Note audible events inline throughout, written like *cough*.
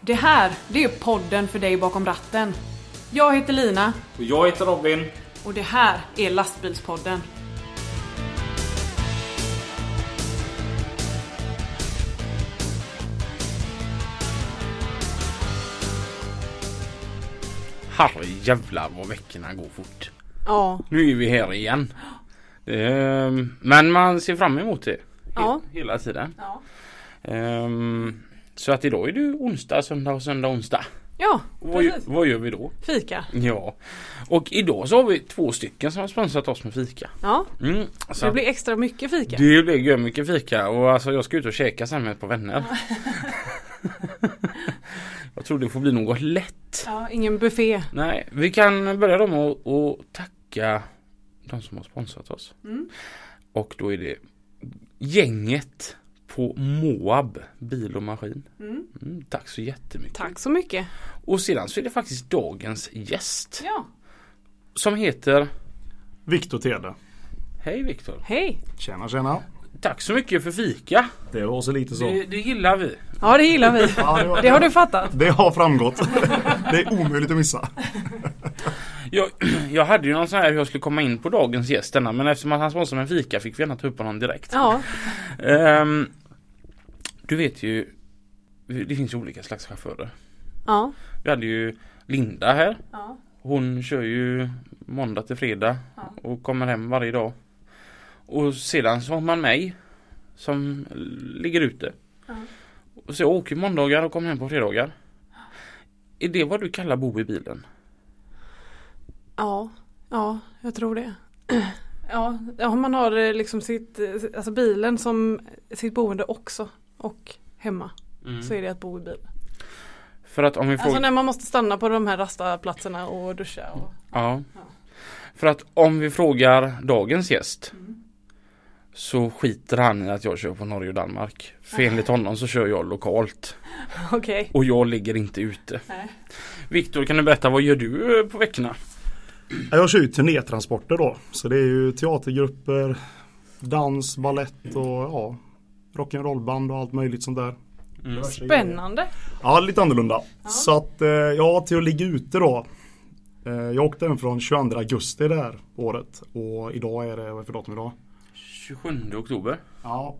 Det här, det är podden för dig bakom ratten. Jag heter Lina Och jag heter Robin. och det här är Lastbilspodden. Herre jävlar vad veckorna går fort. Ja, Nu är vi här igen. Ehm, Men man ser fram emot det. He- Ja. Hela tiden. ja. Ehm, Så att idag är det onsdag, söndag och söndag, onsdag. ja vad, vad gör vi då? Fika. Ja. Och idag så har vi två stycken som har sponsrat oss med fika. Ja, Mm, så det blir extra mycket fika. det blir mycket fika och alltså jag ska ut och käka sen med ett par vänner. *laughs* jag tror det får bli något lätt. Ja, ingen buffé. Nej, vi kan börja då med att tacka de som har sponsrat oss. Mm. Och då är det gänget på Moab Bil och Maskin. Mm. Mm, tack så jättemycket. Tack så mycket. Och sedan så är det faktiskt dagens gäst Ja, som heter Viktor Tede. Hej Viktor. hej. Tjena tjena. Tack så mycket för fika. Det var så lite så. Det, det gillar vi. Ja, det gillar vi. *laughs* Ja, det, var, Det har du fattat. det har framgått. Det är omöjligt att missa. Jag, jag hade ju någon sån här hur jag skulle komma in på dagens gäst denna, men eftersom att han sponsrade med fika fick vi gärna ta upp honom direkt. Ja, Ehm, du vet ju, det finns ju olika slags chaufförer. ja. Vi hade ju Linda här. ja. Hon kör ju måndag till fredag Ja. och kommer hem varje dag. Och sedan så har man mig som ligger ute. Ja. Och så jag åker måndagar och kommer hem på fredagar. Är det vad du kallar bo i bilen? Ja, ja, jag tror det. *clears throat* Ja, ja man har eh, liksom sitt, eh, alltså bilen som sitt boende också och hemma så är det att bo i bil. För att om vi Alltså frågar... när man måste stanna på de här rastaplatserna och duscha. Och... Ja. Ja. För att om vi frågar dagens gäst Mm. så skiter han i att jag kör på Norge och Danmark. För enligt honom så kör jag lokalt *laughs* Okej. och jag ligger inte ute. Nej. Viktor kan du berätta vad gör du eh, på veckorna? Jag kör ju turnétransporter då. Så det är ju teatergrupper, dans, ballett och ja, rock'n'rollband och allt möjligt sånt där. Spännande. Ja, lite annorlunda. Så att eh, ja, till att ligga ute då. Eh, Jag åkte hem från 22 augusti det här året och idag är det, vad är för datum idag? 27 oktober. Ja,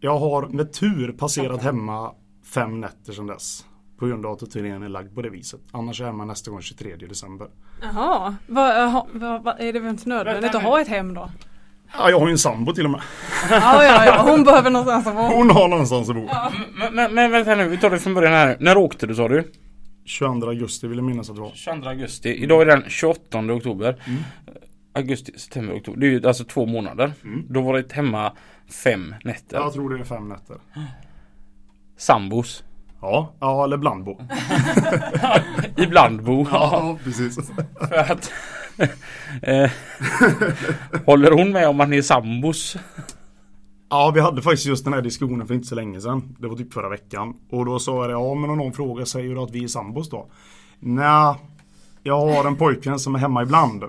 jag har med tur passerat hemma fem nätter sedan dess. På grund av att turnén är lagd på det viset. Annars är jag hemma nästa gång 23 december. Jaha, vad, jaha, vad, vad, är det inte nödvändigt att ha ett hem då? Ja, jag har ju en sambo till och med. Ja, ja, ja, hon behöver någonstans att bo. Hon har någonstans att bo. Men, men, men vänta nu, vi tar det från början här. När åkte du sa du? 22 augusti vill jag minnas att det var. 22 augusti. Idag är den 28 oktober. Mm. Augusti, september, oktober. Det är ju alltså två månader. Mm. Då var det hemma fem nätter. Jag tror det är fem nätter. Sambos. Ja, ja eller blandbo. *laughs* Ibland bo. Ja, precis. För att *laughs* Håller hon med om att ni är sambos? Ja, vi hade faktiskt just den här diskussionen för inte så länge sedan. Det var typ förra veckan. Och då sa jag ja men om någon frågar säger du att vi är sambos då? Nej, jag har en pojkvän som är hemma ibland.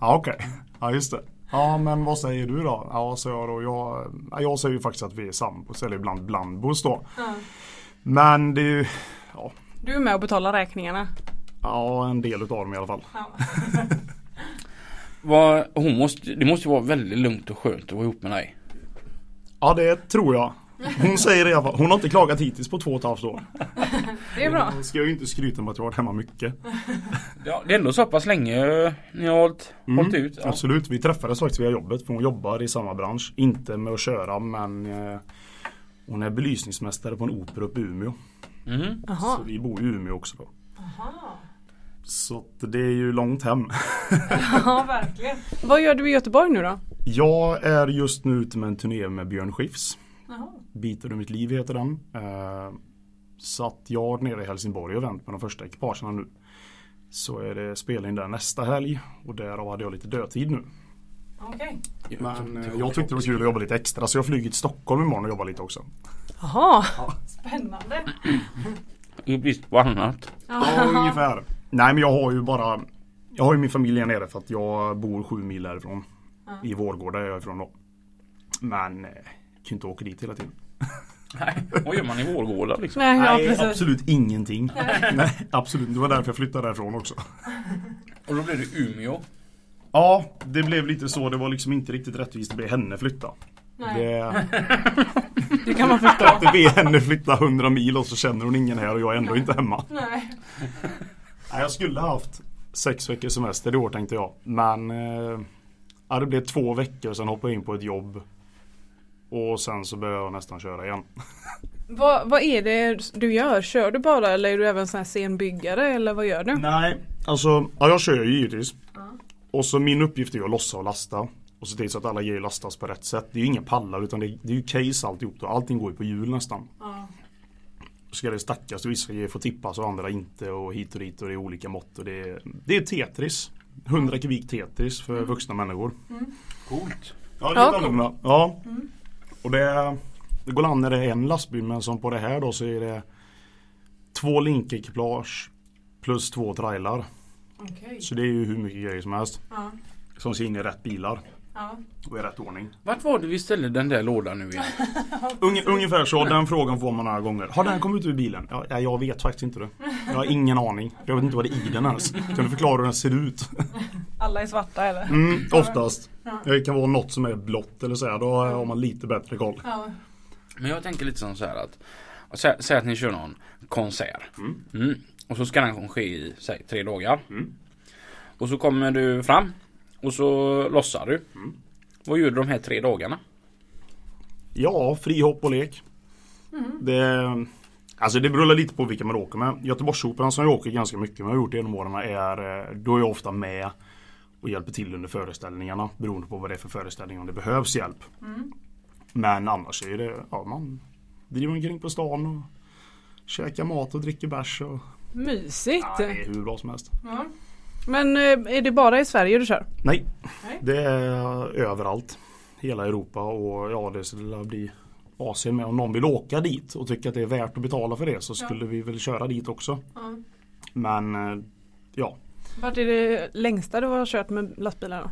Ja okej, ja just det. Ja men vad säger du då? Ja sa jag då, jag, ja, jag säger ju faktiskt att vi är sambos eller ibland blandbos då. Men det är ju, ja, Du är med och betalar räkningarna. Ja en del utav dem i alla fall. *laughs* Vad, hon måste, det måste ju vara väldigt lugnt och skönt att vara ihop med dig. Ja det tror jag. Hon säger det i alla fall. Hon har inte klagat hittills på två och ett halvt år. *laughs* Det är bra. Då ska jag ju inte skryta med att jag har varit hemma mycket. Ja, det är ändå så pass länge eh, ni har hållit, Mm, hållit ut. Ja. Absolut, vi träffades faktiskt via jobbet för hon jobbar i samma bransch. Inte med att köra men eh, hon är belysningsmästare på en opera uppe i Umeå. Mhm. Så vi bor i Umeå också då. Så det är ju långt hem. *laughs* Ja, verkligen. Vad gör du i Göteborg nu då? Jag är just nu ute med en turné med Björn Skifs. Jaha. Bitar du mitt liv heter den. Eh, Så att jag nere i Helsingborg och vänt med de första ekipagen nu. Så är det spelning där nästa helg och därav hade jag lite dödtid nu. Okej. Men eh, jag tyckte det var kul att jobba lite extra så jag flyger till Stockholm imorgon och jobbar lite också. Jaha. Spännande. I brist på annat. Ja, ungefär. Nej men jag har ju bara Jag har ju min familj här nere för att jag bor sju mil härifrån. I Vårgårda är jag ifrån då. Men eh, kan ju inte åka dit hela tiden. *laughs* Nej, vad gör man i Vårgårda liksom? Nej, ja, Nej, absolut ingenting. Nej, *laughs* absolut. Det var därför jag flyttade därifrån också. *laughs* Och då blev det Umeå. Ja, det blev lite så. Det var liksom inte riktigt rättvist att be henne flytta. Nej. Det, Det kan man förstå. att be henne flytta 100 mil och så känner hon ingen här och jag är ändå inte hemma. Nej. Jag skulle ha haft sex veckors semester i år tänkte jag. Men eh, ja, det blev två veckor sen hoppade jag in på ett jobb. Och sen så började jag nästan köra igen. *laughs* Vad, vad är det du gör? Kör du bara eller är du även sån här scenbyggare eller vad gör du? Nej, alltså ja, jag kör ju givetvis. Och så min uppgift är att lossa och lasta. Och se till så att alla grejer lastas på rätt sätt. Det är ju inga pallar utan det är, det är ju case alltihop. Då. Allting går ju på hjul nästan. Ja. Ska det stackas och vissa grejer får tippas och andra inte och hit och dit och det är olika mått. Och det, är, det är Tetris. 100 kubik Tetris för vuxna människor. Coolt. Ja, Ja, lite annorlunda. Ja. Och det, det går an när det är en lastbil men som på det här då så är det två linkekipage plus två trailar. Okej. Så det är ju hur mycket grejer som helst. Ja. Som ska in i rätt bilar Ja. och i rätt ordning. Vart var det vi ställde den där lådan nu igen? *laughs* Unge, ungefär så, den frågan får man några gånger. Har den kommit ut ur bilen? Ja, ja, jag vet faktiskt inte det. Jag har ingen aning. Jag vet inte vad det är i den ens. Kan du förklara hur den ser ut? *laughs* Alla är svarta eller? Mm, oftast. Ja. Det kan vara något som är blått eller så här. Då har man lite bättre koll. Ja. Men jag tänker lite som så här att Sä, säg att ni kör någon konsert. Mm. Mm. Och så ska den ske i säg, tre dagar. Mm. Och så kommer du fram och så lossar du. Mm. Vad gör du de här tre dagarna? Ja, fri hopp och lek. Det, alltså det beror lite på vilka man åker med. Göteborgsoperan som jag åker ganska mycket med och har gjort det genom åren är eh, Då är jag ofta med och hjälper till under föreställningarna beroende på vad det är för föreställning om det behövs hjälp. Men annars är det, ja man driver omkring på stan och käkar mat och dricker bärs och Mysigt. ja, det är hur bra som helst. Ja. Men eh, är det bara i Sverige du kör? Nej, Nej. det är överallt. Hela Europa och ja det skulle bli Asien med. Om någon vill åka dit och tycker att det är värt att betala för det så skulle vi väl köra dit också. Ja. Men eh, ja, Vart är det längsta du har kört med lastbilar då?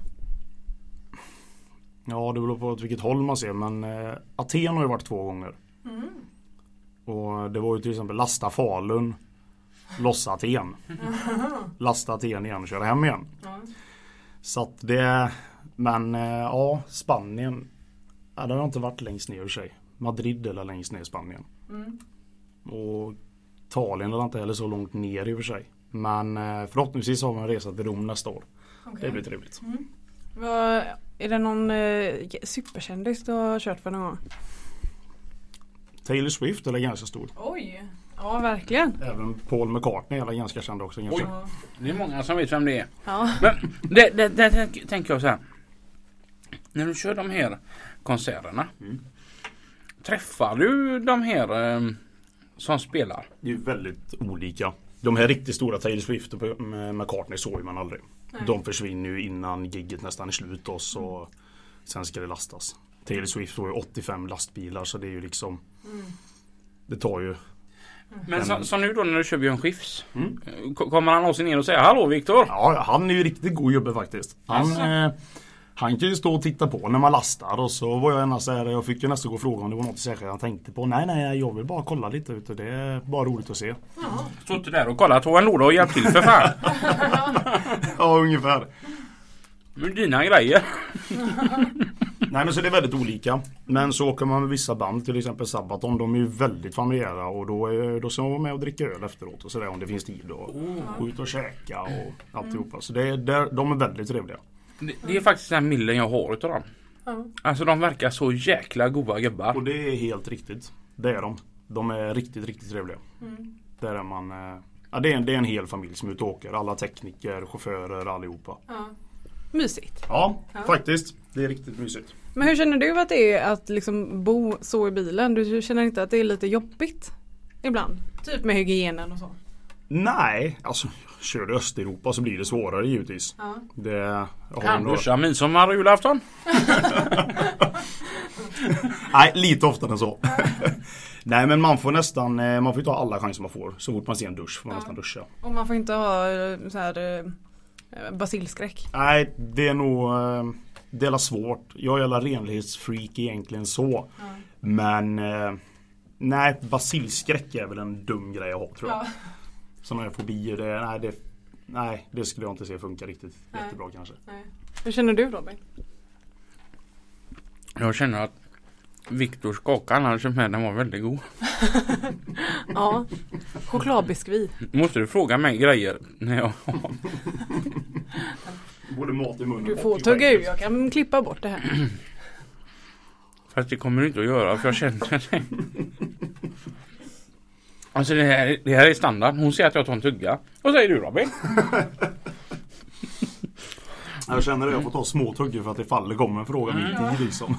ja det beror på åt vilket håll man ser men eh, Aten har ju varit två gånger. Och det var ju till exempel lasta Falun, lossa Aten. *laughs* Lasta Aten igen och köra hem igen. Så att det, men eh, ja Spanien, ja, det har inte varit längst ner i sig. Madrid eller längst ner i Spanien. Och Italien är inte heller så långt ner i och för sig. Men eh, förhoppningsvis har vi en resa till Rom nästa år. Det blir trevligt. Vad, är det någon eh, superkändis du har kört för någon gång? Taylor Swift är ganska stor. Oj! Ja verkligen. Även Paul McCartney är ganska känd också. Oj. Det är många som vet vem det är. Ja. Men det, det, det tänk- tänker jag så här. När du kör de här konserterna. Mm. Träffar du de här eh, som spelar? Det är väldigt olika. De här riktigt stora Taylor Swift och med McCartney såg man aldrig. De försvinner ju innan gigget nästan är slut och så sen ska det lastas. Taylor Swift får ju 85 lastbilar så det är ju liksom Det tar ju Men så, så nu då när du kör Björn Skifs. Mm. eh, ko- Kommer han någonsin ner och säga Hallå Viktor? Ja han är ju riktigt god gubbe faktiskt. Han, eh, han kan ju stå och titta på när man lastar och så var jag ena så här, jag fick ju nästan gå och fråga om det var något särskilt han tänkte på. Nej nej jag vill bara kolla lite ute. Det är bara roligt att se. Suttit där och kollat en låda och hjälpt till för fan. *laughs* Ja ungefär. Men dina grejer. *laughs* Nej men så det är väldigt olika. Men så åker man med vissa band, till exempel Sabaton, de är ju väldigt familjära och då, är, då ska man vara med och dricka öl efteråt och sådär om det finns tid och gå ut och käka och alltihopa. Så det är, där, de är väldigt trevliga. Det, det är faktiskt den millen jag har utav dem. Ja. Alltså de verkar så jäkla goa gubbar. Och det är helt riktigt. Det är de. De är riktigt, riktigt trevliga. Där är man eh, Ja, det, är en, det är en hel familj som är ute och åker. Alla tekniker, chaufförer, allihopa. Ja. Mysigt. Ja, faktiskt. Det är riktigt mysigt. Men hur känner du att det är att liksom bo så i bilen? Du känner inte att det är lite jobbigt? Ibland? Typ med hygienen och så. Nej, alltså kör du Östeuropa så blir det svårare givetvis. Ja. Det, Han några- duschar midsommar och julafton. *laughs* Nej, lite oftare än så. *laughs* Nej men man får nästan, eh, man får ju ta alla chanser man får. Så fort man ser en dusch får man Ja. nästan duscha. Och man får inte ha eh, så här eh, basilskräck. Nej, det är nog eh, Det är svårt. Jag är renlighetsfreak egentligen så. Men eh, Nej, basilskräck är väl en dum grej att ha tror jag. Ja. Sådana här fobier, det, nej, det, nej det skulle jag inte se funkar riktigt Nej. jättebra kanske. Nej. Hur känner du Robin? Jag känner att Viktors kaka han hade köpt med den var väldigt god. *laughs* Ja, chokladbiskvi. Måste du fråga mig grejer när jag Både mat i munnen Du får tugga ur, jag kan klippa bort det här. *clears throat* Fast det kommer du inte att göra för jag känner det. *laughs* Alltså det här, det här är standard. Hon säger att jag tar en tugga. Vad säger du Robin? *laughs* Jag känner det, jag får ta små tuggor för att det faller kommer en fråga mitt Mm. i liksom.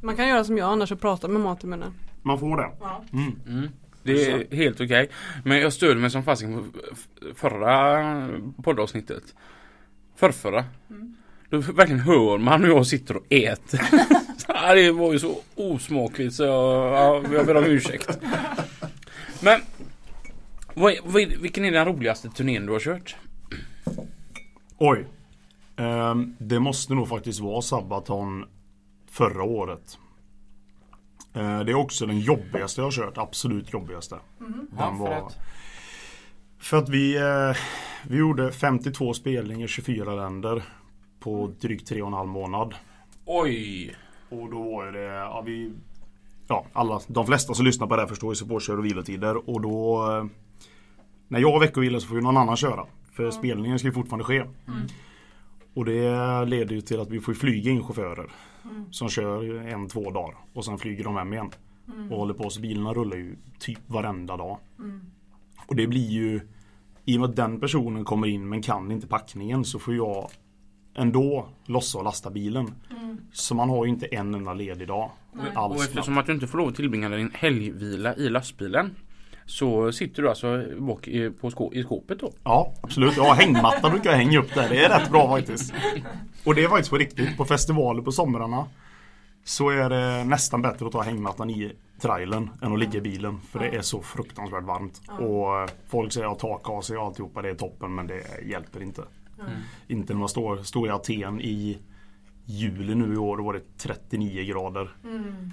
Man kan göra som jag annars och prata med mat i munnen. Man får det. Ja. Mm. Mm. Det är helt okej. Men jag störde mig som fasiken på förra poddavsnittet. Förrförra. Mm. Då verkligen hör man hur jag sitter och äter. *laughs* Det var ju så osmakligt så jag, ja, jag ber om ursäkt. Men vad, vad, vilken är den roligaste turnén du har kört? Oj. Ehm, det måste nog faktiskt vara Sabaton förra året. Eh, det är också den jobbigaste jag har kört, absolut jobbigaste. Den Ja, för var, att- för att vi, eh, vi gjorde 52 spelningar i 24 länder på drygt 3,5 månad. Oj! Och då var det, ja vi Ja, alla, de flesta som lyssnar på det här förstår ju supportkör och vilotider och då eh, När jag har veckovila så får ju någon annan köra. För spelningen ska ju fortfarande ske. Och det leder ju till att vi får flyga in chaufförer. Som kör en, två dagar. Och sen flyger de hem igen. Och håller på så bilarna rullar ju typ varenda dag. Och det blir ju I och med att den personen kommer in men kan inte packningen så får jag ändå lossa och lasta bilen. Så man har ju inte en enda ledig dag. Och Alls eftersom att du inte får lov att tillbringa din helgvila i lastbilen så sitter du alltså bak i, på skå, i skåpet då? Ja, absolut. Ja, hängmatta brukar jag hänga upp där. Det är rätt bra faktiskt. Och det är faktiskt på riktigt. På festivaler på somrarna så är det nästan bättre att ta hängmattan i trailern än att ligga i bilen. För det är så fruktansvärt varmt. Och folk säger att tak-AC och alltihopa det är toppen men det hjälper inte. Inte när man står, står i Aten i juli nu i år. Då var det 39 grader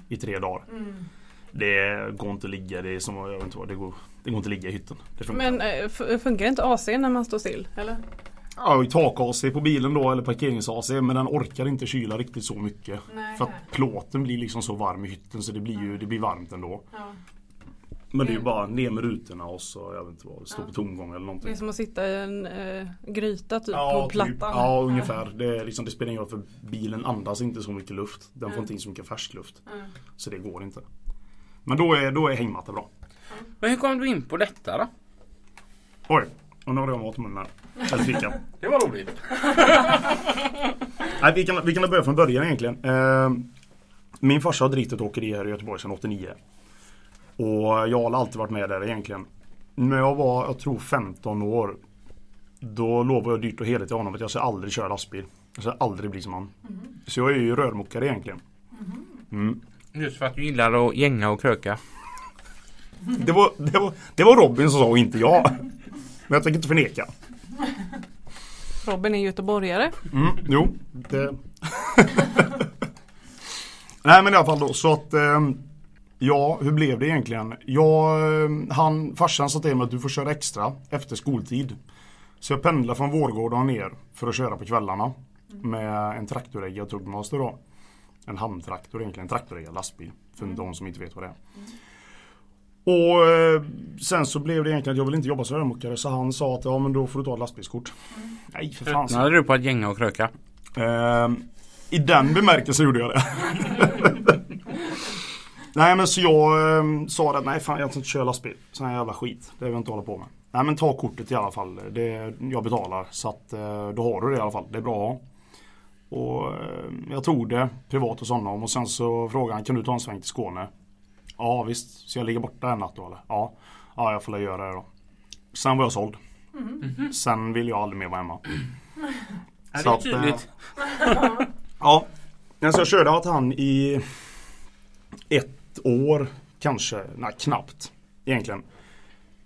i tre dagar. Det går inte att ligga. Det är som, jag vet inte vad, det går, det går inte att ligga i hytten. Det funkar Men eh, funkar inte AC när man står still? Eller? Ja, tak-AC på bilen då eller parkerings-AC men den orkar inte kyla riktigt så mycket. Nej. För att plåten blir liksom så varm i hytten så det blir ju det blir varmt ändå. Ja. Men det är ju bara ner med rutorna och så jag vet inte vad, stå på tomgång eller Det någonting. är som att sitta i en eh, gryta typ Ja, på plattan. typ, ja ungefär. Det, är liksom, det spelar ingen roll för bilen andas inte så mycket luft. Den får inte in så mycket färskluft. Mm. Så det går inte. Men då är, då är hängmatta bra. Men hur kom du in på detta då? Oj, och nu har jag mat i munnen här. Eller fika. *laughs* Det var roligt. Nej, vi, kan, vi kan börja från början egentligen. Eh, min farsa har drivit ett åkeri här i Göteborg sedan 89. Och jag har alltid varit med där egentligen. När jag var, jag tror 15 år. Då lovade jag dyrt och heligt till honom att jag ska aldrig köra lastbil. Jag ska aldrig bli som han. Så jag är ju rörmokare egentligen. Mm. Just för att du gillar att gänga och kröka. Det, var, det, var, det var Robin som sa och inte jag. Men jag tänker inte förneka. Robin är göteborgare. Mm, jo, det... Nej men i alla fall då så att eh, Ja, hur blev det egentligen? Jag, eh, han, farsan sa till mig att du får köra extra efter skoltid. Så jag pendlar från Vårgårda ner för att köra på kvällarna. Med en traktoreggad Tugmaster då. En handtraktor egentligen, en traktoreggad lastbil. För de som inte vet vad det är. Och eh, sen så blev det egentligen att jag vill inte jobba som rörmokare så han sa att ja men då får du ta ett lastbilskort. Nej för fan. Tröttnade du på att gänga och kröka? Ehm, I den bemärkelsen gjorde jag det. *laughs* Nej men så jag ehm, sa att nej fan jag ska inte köra lastbil. Sån här jävla skit. Det vill jag inte hålla på med. Nej men ta kortet i alla fall. Det, jag betalar. Så att eh, då har du det i alla fall. Det är bra att ha. Och ehm, jag tog det privat hos honom och sen så frågade han kan du ta en sväng till Skåne? Ja visst. Så jag ligger borta en natt då eller? Ja. Ja jag får göra det då. Sen var jag såld. Sen ville jag aldrig mer vara hemma. *clears throat* Ja, Så det är eh, tydligt. Ja, alltså jag körde åt han i ett år kanske, nej knappt egentligen.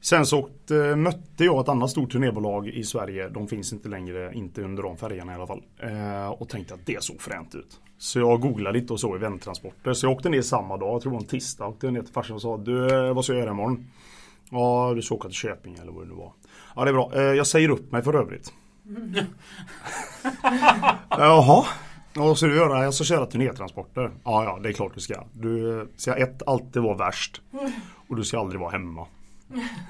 Sen så åkte, mötte jag ett annat stort turnébolag i Sverige. De finns inte längre, inte under de färgerna i alla fall. Eh, och tänkte att det såg fränt ut. Så jag googlade lite och så eventtransporter. Så jag åkte ner samma dag, jag tror det var en tisdag. Åkte ner till farsan och sa du vad ska jag göra imorgon? Ja du ska åka till Köping eller vad det nu var. Ja det är bra. Eh, jag säger upp mig för övrigt. *laughs* Jaha. Vad ska du göra? Jag ska köra turnétransporter. Ja, ja, det är klart du ska. Du ska ett, alltid vara värst. Och du ska aldrig vara hemma.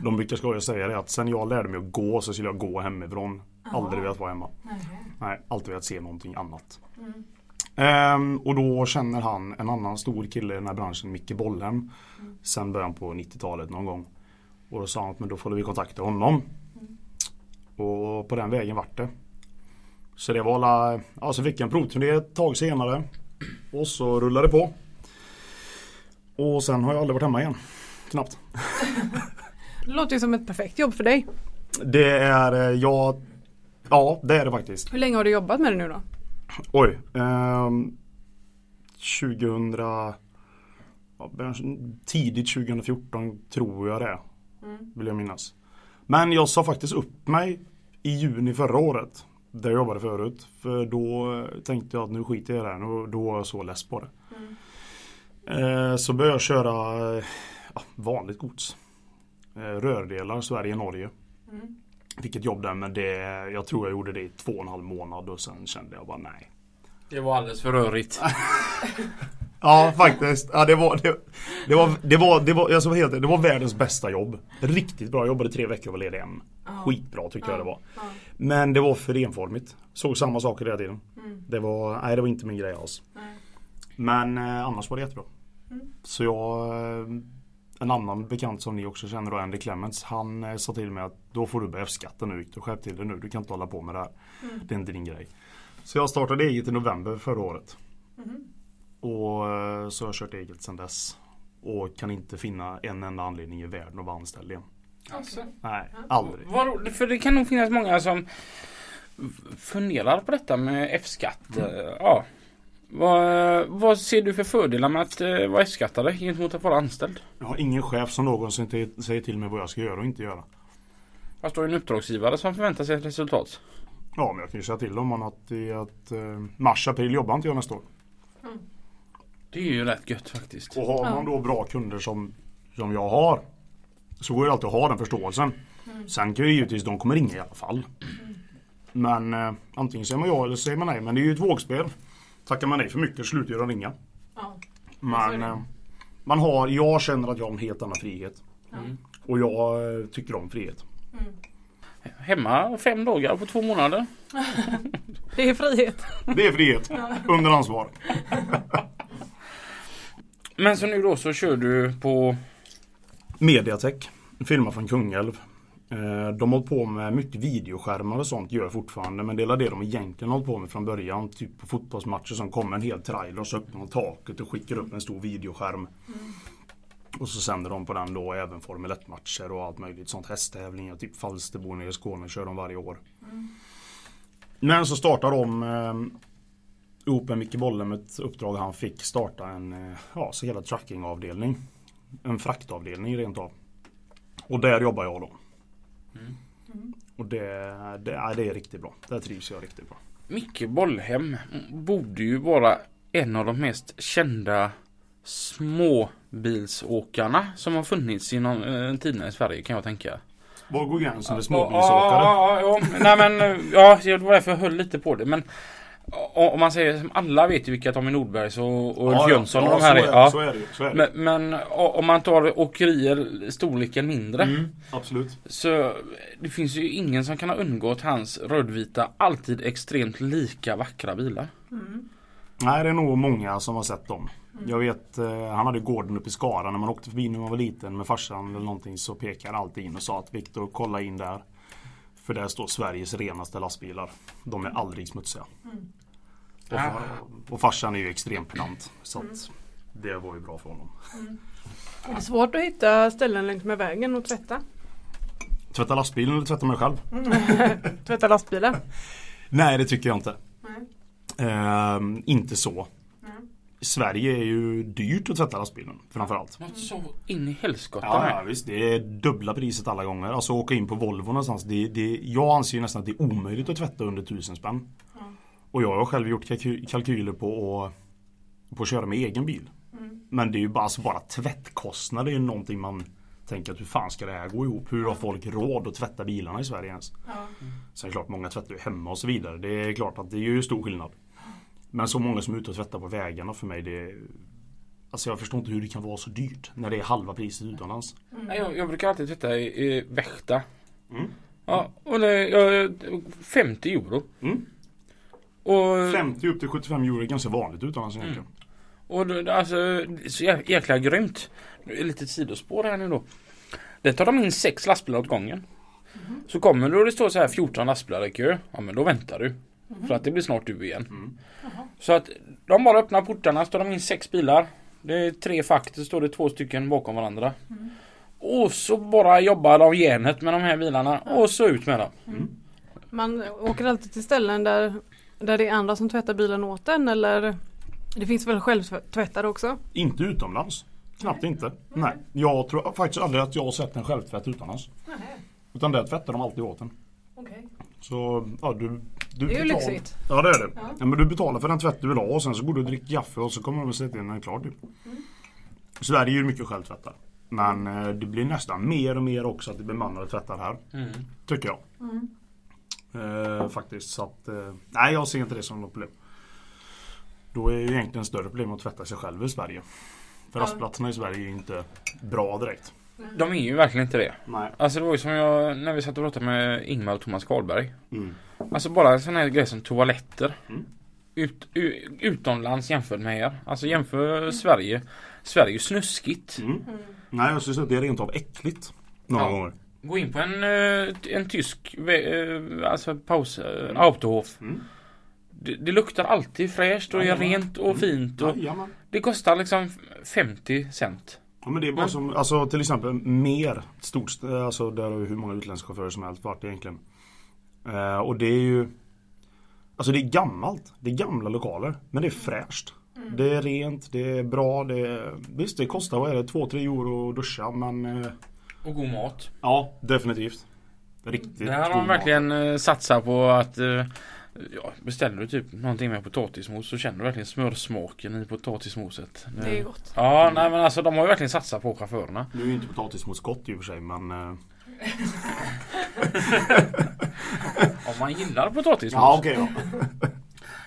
De brukar skoja och säga det att sen jag lärde mig att gå så skulle jag gå hemifrån. Aldrig velat vara hemma. Nej, alltid velat se någonting annat. Ehm, och då känner han en annan stor kille i den här branschen, Micke Bollhem. Sen början på 90-talet någon gång. Och då sa han att men då får vi kontakta honom. Och på den vägen vart det. Så det var alla, så fick jag en provturné ett tag senare. Och så rullade det på. Och sen har jag aldrig varit hemma igen. Knappt. *laughs* Det låter ju som ett perfekt jobb för dig. Det är, eh, jag, ja det är det faktiskt. Hur länge har du jobbat med det nu då? Oj. ehm, 2000 ja, början- Tidigt 2014 tror jag det. Vill jag minnas. Men jag sa faktiskt upp mig i juni förra året. Där jag jobbade förut. För då eh, tänkte jag att nu skiter jag i det här. Då var jag så less på det. Eh, Så började jag köra eh, ja, vanligt gods. Eh, Rördelar Sverige-Norge. Fick ett jobb där men det, jag tror jag gjorde det i två och en halv månad och sen kände jag bara nej. Det var alldeles för rörigt. *laughs* Ja faktiskt. Ja, det, var, det, det var, det var, det var, jag helt det var världens bästa jobb. Riktigt bra. Jag jobbade tre veckor och var ledig en. Skitbra tyckte jag det var. Men det var för enformigt. Såg samma saker hela tiden. Det var, nej det var inte min grej alls. Men eh, annars var det jättebra. Så jag eh, En annan bekant som ni också känner då, Andy Clements. Han eh, sa till mig att då får du börja F-skatta nu Viktor. Skärp till dig nu. Du kan inte hålla på med det här. Det är inte din grej. Så jag startade eget i november förra året. Och eh, så har jag kört eget sedan dess. Och kan inte finna en enda anledning i världen att vara anställd igen. Alltså. Nej, aldrig. Roligt, för det kan nog finnas många som funderar på detta med F-skatt. Eh, Ja. Vad, vad ser du för fördelar med att eh, vara F-skattare gentemot att vara anställd? Jag har ingen chef som någonsin säger till mig vad jag ska göra och inte göra. Fast du har ju en uppdragsgivare som förväntar sig ett resultat. Ja, men jag kan ju säga till dem att i att eh, mars, april jobbar inte jag nästa år. Det är ju rätt gött faktiskt. Och har man då bra kunder som, som jag har så går det alltid att ha den förståelsen. Sen kan ju givetvis de kommer ringa i alla fall. Men eh, antingen säger man ja eller säger man nej. Men det är ju ett vågspel. Tackar man nej för mycket slutar de ringa. Ja. Men eh, man har, jag känner att jag har en helt annan frihet. Och jag eh, tycker om frihet. Hemma fem dagar på två månader. *laughs* Det är frihet. Det är frihet. Under ansvar. Men så nu då så kör du på Mediatek. Filmar från Kungälv. Eh, De har hållit på med mycket videoskärmar och sånt gör fortfarande. Men det är det de egentligen har hållit på med från början. Typ på fotbollsmatcher som kommer en hel trailer och så öppnar de taket och skickar upp en stor videoskärm. Och så sänder de på den då även Formel 1 matcher och allt möjligt sånt. Hästtävlingar, typ Falsterbo nere i Skåne kör de varje år. Men så startar de eh, med Micke Bollem ett uppdrag han fick starta en eh, ja, så hela truckingavdelning. En fraktavdelning rent av. Och där jobbar jag då. Och det, det, ja, det är riktigt bra. Där trivs jag riktigt bra. Micke Bollhem borde ju vara en av de mest kända småbilsåkarna som har funnits inom eh, tiderna i Sverige kan jag tänka. Var går gränsen för Ja, småbilsåkare? ja, ja, ja. Nej men eh, ja, det var därför jag höll lite på det. Men om man säger som alla vet ju vilka Tommy Nordbergs och, och Ulf Ja, ja. Jönsson och de här är. Ja. är det är. Men, men om man tar åkerier storleken mindre. Mm, absolut. Så det finns ju ingen som kan ha undgått hans rödvita, alltid extremt lika vackra bilar. Nej, det är nog många som har sett dem. Jag vet, eh, han hade gården uppe i Skara när man åkte förbi när man var liten med farsan eller någonting så pekade han alltid in och sa att Viktor kolla in där. För där står Sveriges renaste lastbilar. De är aldrig smutsiga. Och, Ah. och farsan är ju extremt pedant. Så att det var ju bra för honom. Är det svårt att hitta ställen längs med vägen och tvätta? Tvätta lastbilen eller tvätta mig själv? *laughs* Tvätta lastbilen? Nej, det tycker jag inte. Ehm, inte så. Sverige är ju dyrt att tvätta lastbilen framförallt. Något så in i helskotta Ja, ja visst, det är dubbla priset alla gånger. Alltså åka in på Volvo någonstans. Det, det, jag anser ju nästan att det är omöjligt att tvätta under tusen spänn. Och jag har själv gjort kalky- kalkyler på att, på att köra med egen bil. Men det är ju bara, alltså bara tvättkostnader är ju någonting man tänker att hur fan ska det här gå ihop? Hur har folk råd att tvätta bilarna i Sverige ens? Sen är det klart, många tvättar ju hemma och så vidare. Det är klart att det är ju stor skillnad. Men så många som är ute och tvättar på vägarna för mig, det Alltså jag förstår inte hur det kan vara så dyrt när det är halva priset utomlands. Nej, Jag, jag brukar alltid tvätta i, i Vächta. Mm. Ja, och det, jag, 50 euro. Mm. Och, 50 upp till 75 euro är ganska vanligt utomlands egentligen. och det, alltså, det är så jä- jäkla grymt. Det är lite sidospår här nu då. Det tar de in sex lastbilar åt gången. Så kommer du och det står så här 14 lastbilar i kö. Ja men då väntar du. För att det blir snart du igen. Mm. Så att de bara öppnar portarna, står de in sex bilar. Det är tre fack, det står det två stycken bakom varandra. Och så bara jobbar de järnet med de här bilarna och så ut med dem. Man åker alltid till ställen där, där det är andra som tvättar bilen åt en eller det finns väl självtvättare också? Inte utomlands. Knappt inte. Nej. Jag tror faktiskt aldrig att jag har sett en självtvätt utomlands. Utan där tvättar de alltid åt en. Okay. Så ja, du, du Det är ju lyxigt. Ja det är det. Ja. Ja. men du betalar för den tvätt du vill ha och sen så går du och dricker kaffe och så kommer de och sätter in den klar typ. Sverige är ju mycket självtvättar. Men eh, det blir nästan mer och mer också att det blir bemannade tvättar här. Tycker jag. Eh, faktiskt så att eh, Nej jag ser inte det som något problem. Då är ju egentligen större problem att tvätta sig själv i Sverige. För Ja. rastplatserna i Sverige är ju inte bra direkt. De är ju verkligen inte det. Nej. Alltså det var ju som jag när vi satt och pratade med Ingmar och Thomas Karlberg. Mm. Alltså bara en sån här grej som toaletter. Mm. Ut, u, utomlands jämfört med er. Alltså jämför Sverige. Sverige är ju snuskigt. Mm. Nej jag syns att det är rent av äckligt. Några Ja. gånger. Gå in på en, eh, en tysk eh, alltså paus, mm. Autohof. Mm. Det, det luktar alltid fräscht och är rent och Mm. fint. Och Jajamän. det kostar liksom 50 cent. Ja, men det är bara Men- som, alltså till exempel mer stort, alltså där har ju hur många utländska chaufförer som helst varit egentligen. Eh, och det är ju Alltså det är gammalt. Det är gamla lokaler. Men det är fräscht. Det är rent, det är bra, det är, Visst det kostar, vad är det, 2-3 euro att duscha men eh, Och god mat. Ja, definitivt. Riktigt Det här har god de mat. verkligen eh, satsat på att eh, ja, Beställer du typ någonting med potatismos så känner du verkligen smörsmaken i potatismoset. Det är gott. Ja, nej men alltså de har ju verkligen satsat på chaufförerna. Nu är ju inte potatismos gott i och för sig men eh, *laughs* Om man gillar potatismos. Ja okej då.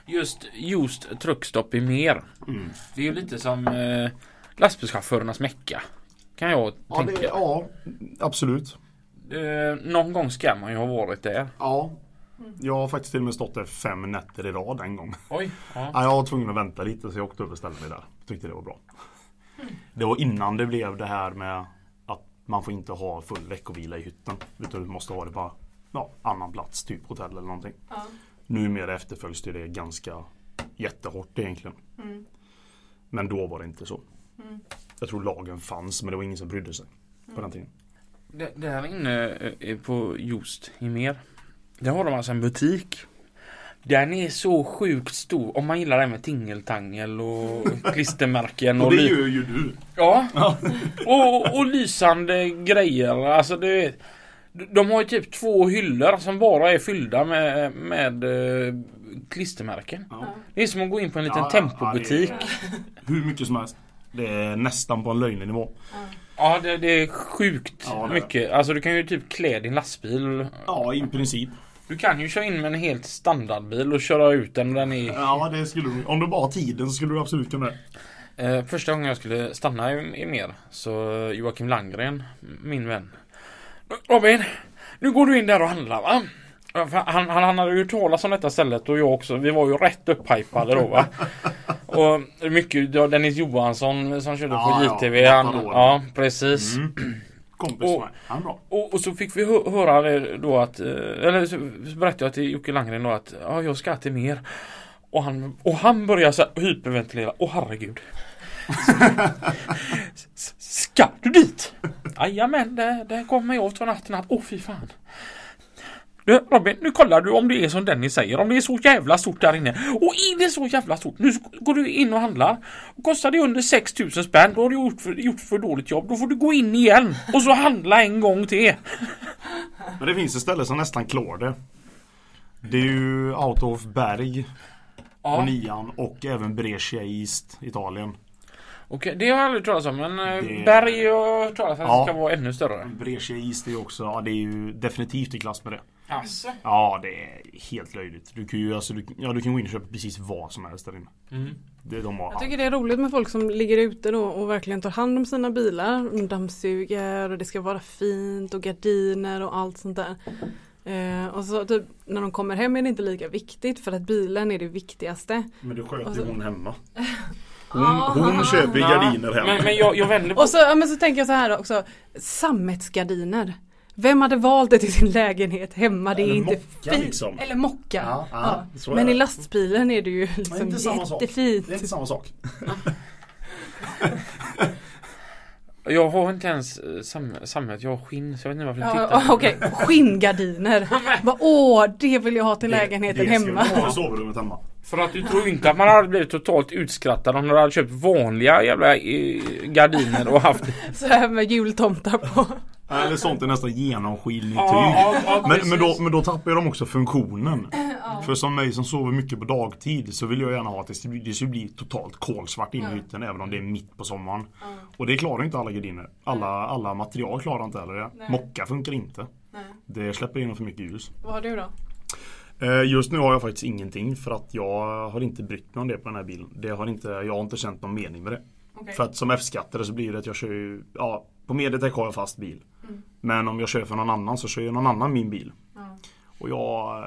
*laughs* Just just truckstopp i mer. Mm. Det är ju lite som eh, lastbilschaufförernas mecka. Kan jag Ja, tänka. det, ja, absolut. Eh, någon gång ska man ju ha varit där. Ja. Jag har faktiskt till och med stått där fem nätter i rad en gång. Oj. Ja. Ja, jag var tvungen att vänta lite så jag åkte upp och ställde mig där. Tyckte det var bra. Det var innan det blev det här med att man får inte ha full veckovila i hytten. Utan du måste ha det på ja, annan plats, typ hotell eller någonting. Ja. Numera efterföljs det det ganska jättehårt egentligen. Mm. Men då var det inte så. Mm. Jag tror lagen fanns men det var ingen som brydde sig på den tiden. Det, där inne eh, på Just i mer. Där har de alltså en butik. Den är så sjukt stor. Om man gillar det med tingeltangel och *laughs* klistermärken och, Och det gör ju du. Ja. Och, och lysande grejer. Alltså det De har ju typ två hyllor som bara är fyllda med, med eh, klistermärken. Ja. Det är som att gå in på en liten ja, tempobutik. ja, Hur mycket som helst. Det är nästan på en löjlig. Ja, det, det är sjukt Ja, det mycket. Alltså du kan ju typ klä din lastbil. Ja, i princip. Du kan ju köra in med en helt standardbil och köra ut den. Den är, Ja, det skulle du. Om du bara har tiden så skulle du absolut kunna det. eh, första gången jag skulle stanna i, i mer så Joakim Langgren, min vän. Robin, nu går du in där och handlar va? Ja, Han, han, han hade ju hört talas om detta stället och jag också. Vi var ju rätt upphypade då va. *laughs* Och mycket, ja, Dennis Johansson som körde Ja, på ja, JTV. han, Matadoren. ja, precis. Mm. *clears throat* Kompis Och- med. Han bra. Och, och så fick vi hö- höra då att, eh, eller så berättade jag till Jocke Landgren då att ja, jag ska till mer. Och han, och han börjar så här hyperventilera. Åh herregud. *laughs* S- s- Ska du dit? Jajamän, det, det kommer jag två natten att, åh fy fan. Du Robin, nu kollar du om det är som Dennis säger. Om det är så jävla stort där inne. Och är det så jävla stort, nu går du in och handlar. Och kostar det under 6000 spänn, då har du gjort för, gjort för dåligt jobb. Då får du gå in igen och så handla en gång till. Men det finns ett ställe som nästan klår det. Det är ju Out of Berg Ja. och nian och även Brescia East, Italien. Okej, det har jag aldrig talas om. Men eh, Det- Berg har jag hört talas om att Ja. det ska vara ännu större. Brescia East är ju också, ja det är ju definitivt i klass med det. Alltså. Ja det är helt löjligt. Du kan ju alltså, du, ja, du kan gå in och köpa precis vad som helst där inne. Mm. Det, de har Jag tycker det är roligt med folk som ligger ute då och verkligen tar hand om sina bilar. De dammsuger och det ska vara fint och gardiner och allt sånt där. Eh, och så typ när de kommer hem är det inte lika viktigt för att bilen är det viktigaste. Men det sköter så- hon hemma. *laughs* Hon, hon köper gardiner hem. Men, men jag, jag vänder på... Och så, ja, men så tänker jag så här också. Sammetsgardiner. Vem hade valt det till sin lägenhet hemma? Det är Eller inte mocka, fint. liksom. Eller mocka. Ja, ja, så är Men det. i lastbilen är det ju Det är liksom inte samma sak. jättefint. Det är inte samma sak. *laughs* Jag har inte ens eh, sam, sammet, jag har skinn så jag vet inte varför jag Ja, tittar. Okej, *laughs* skinngardiner. *laughs* Bara, Åh, det vill jag ha till lägenheten det hemma. ska du ha i sovrummet hemma. För att du tror inte att man hade blivit totalt utskrattad om du hade köpt vanliga jävla eh, gardiner och haft Så här med jultomtar på. Eller sånt är nästan genomskinligt tyg. Ja, ja, ja, men, men, då, men då tappar ju de också funktionen. För som mig som sover mycket på dagtid så vill jag gärna ha att det ska bli, totalt kolsvart inne i hytten även om det är mitt på sommaren. Och det klarar inte alla gardiner. Alla, alla material klarar inte heller det. Mocka funkar inte. Det släpper in för mycket ljus. Vad har du då? Eh, Just nu har jag faktiskt ingenting för att jag har inte brytt mig om det på den här bilen. Det har inte, jag har inte känt någon mening med det. Okej. För att som F-skattare så blir det att jag kör ju, ja på Mediatek har jag fast bil. Men om jag kör för någon annan så kör ju någon annan min bil. Ja. Och jag,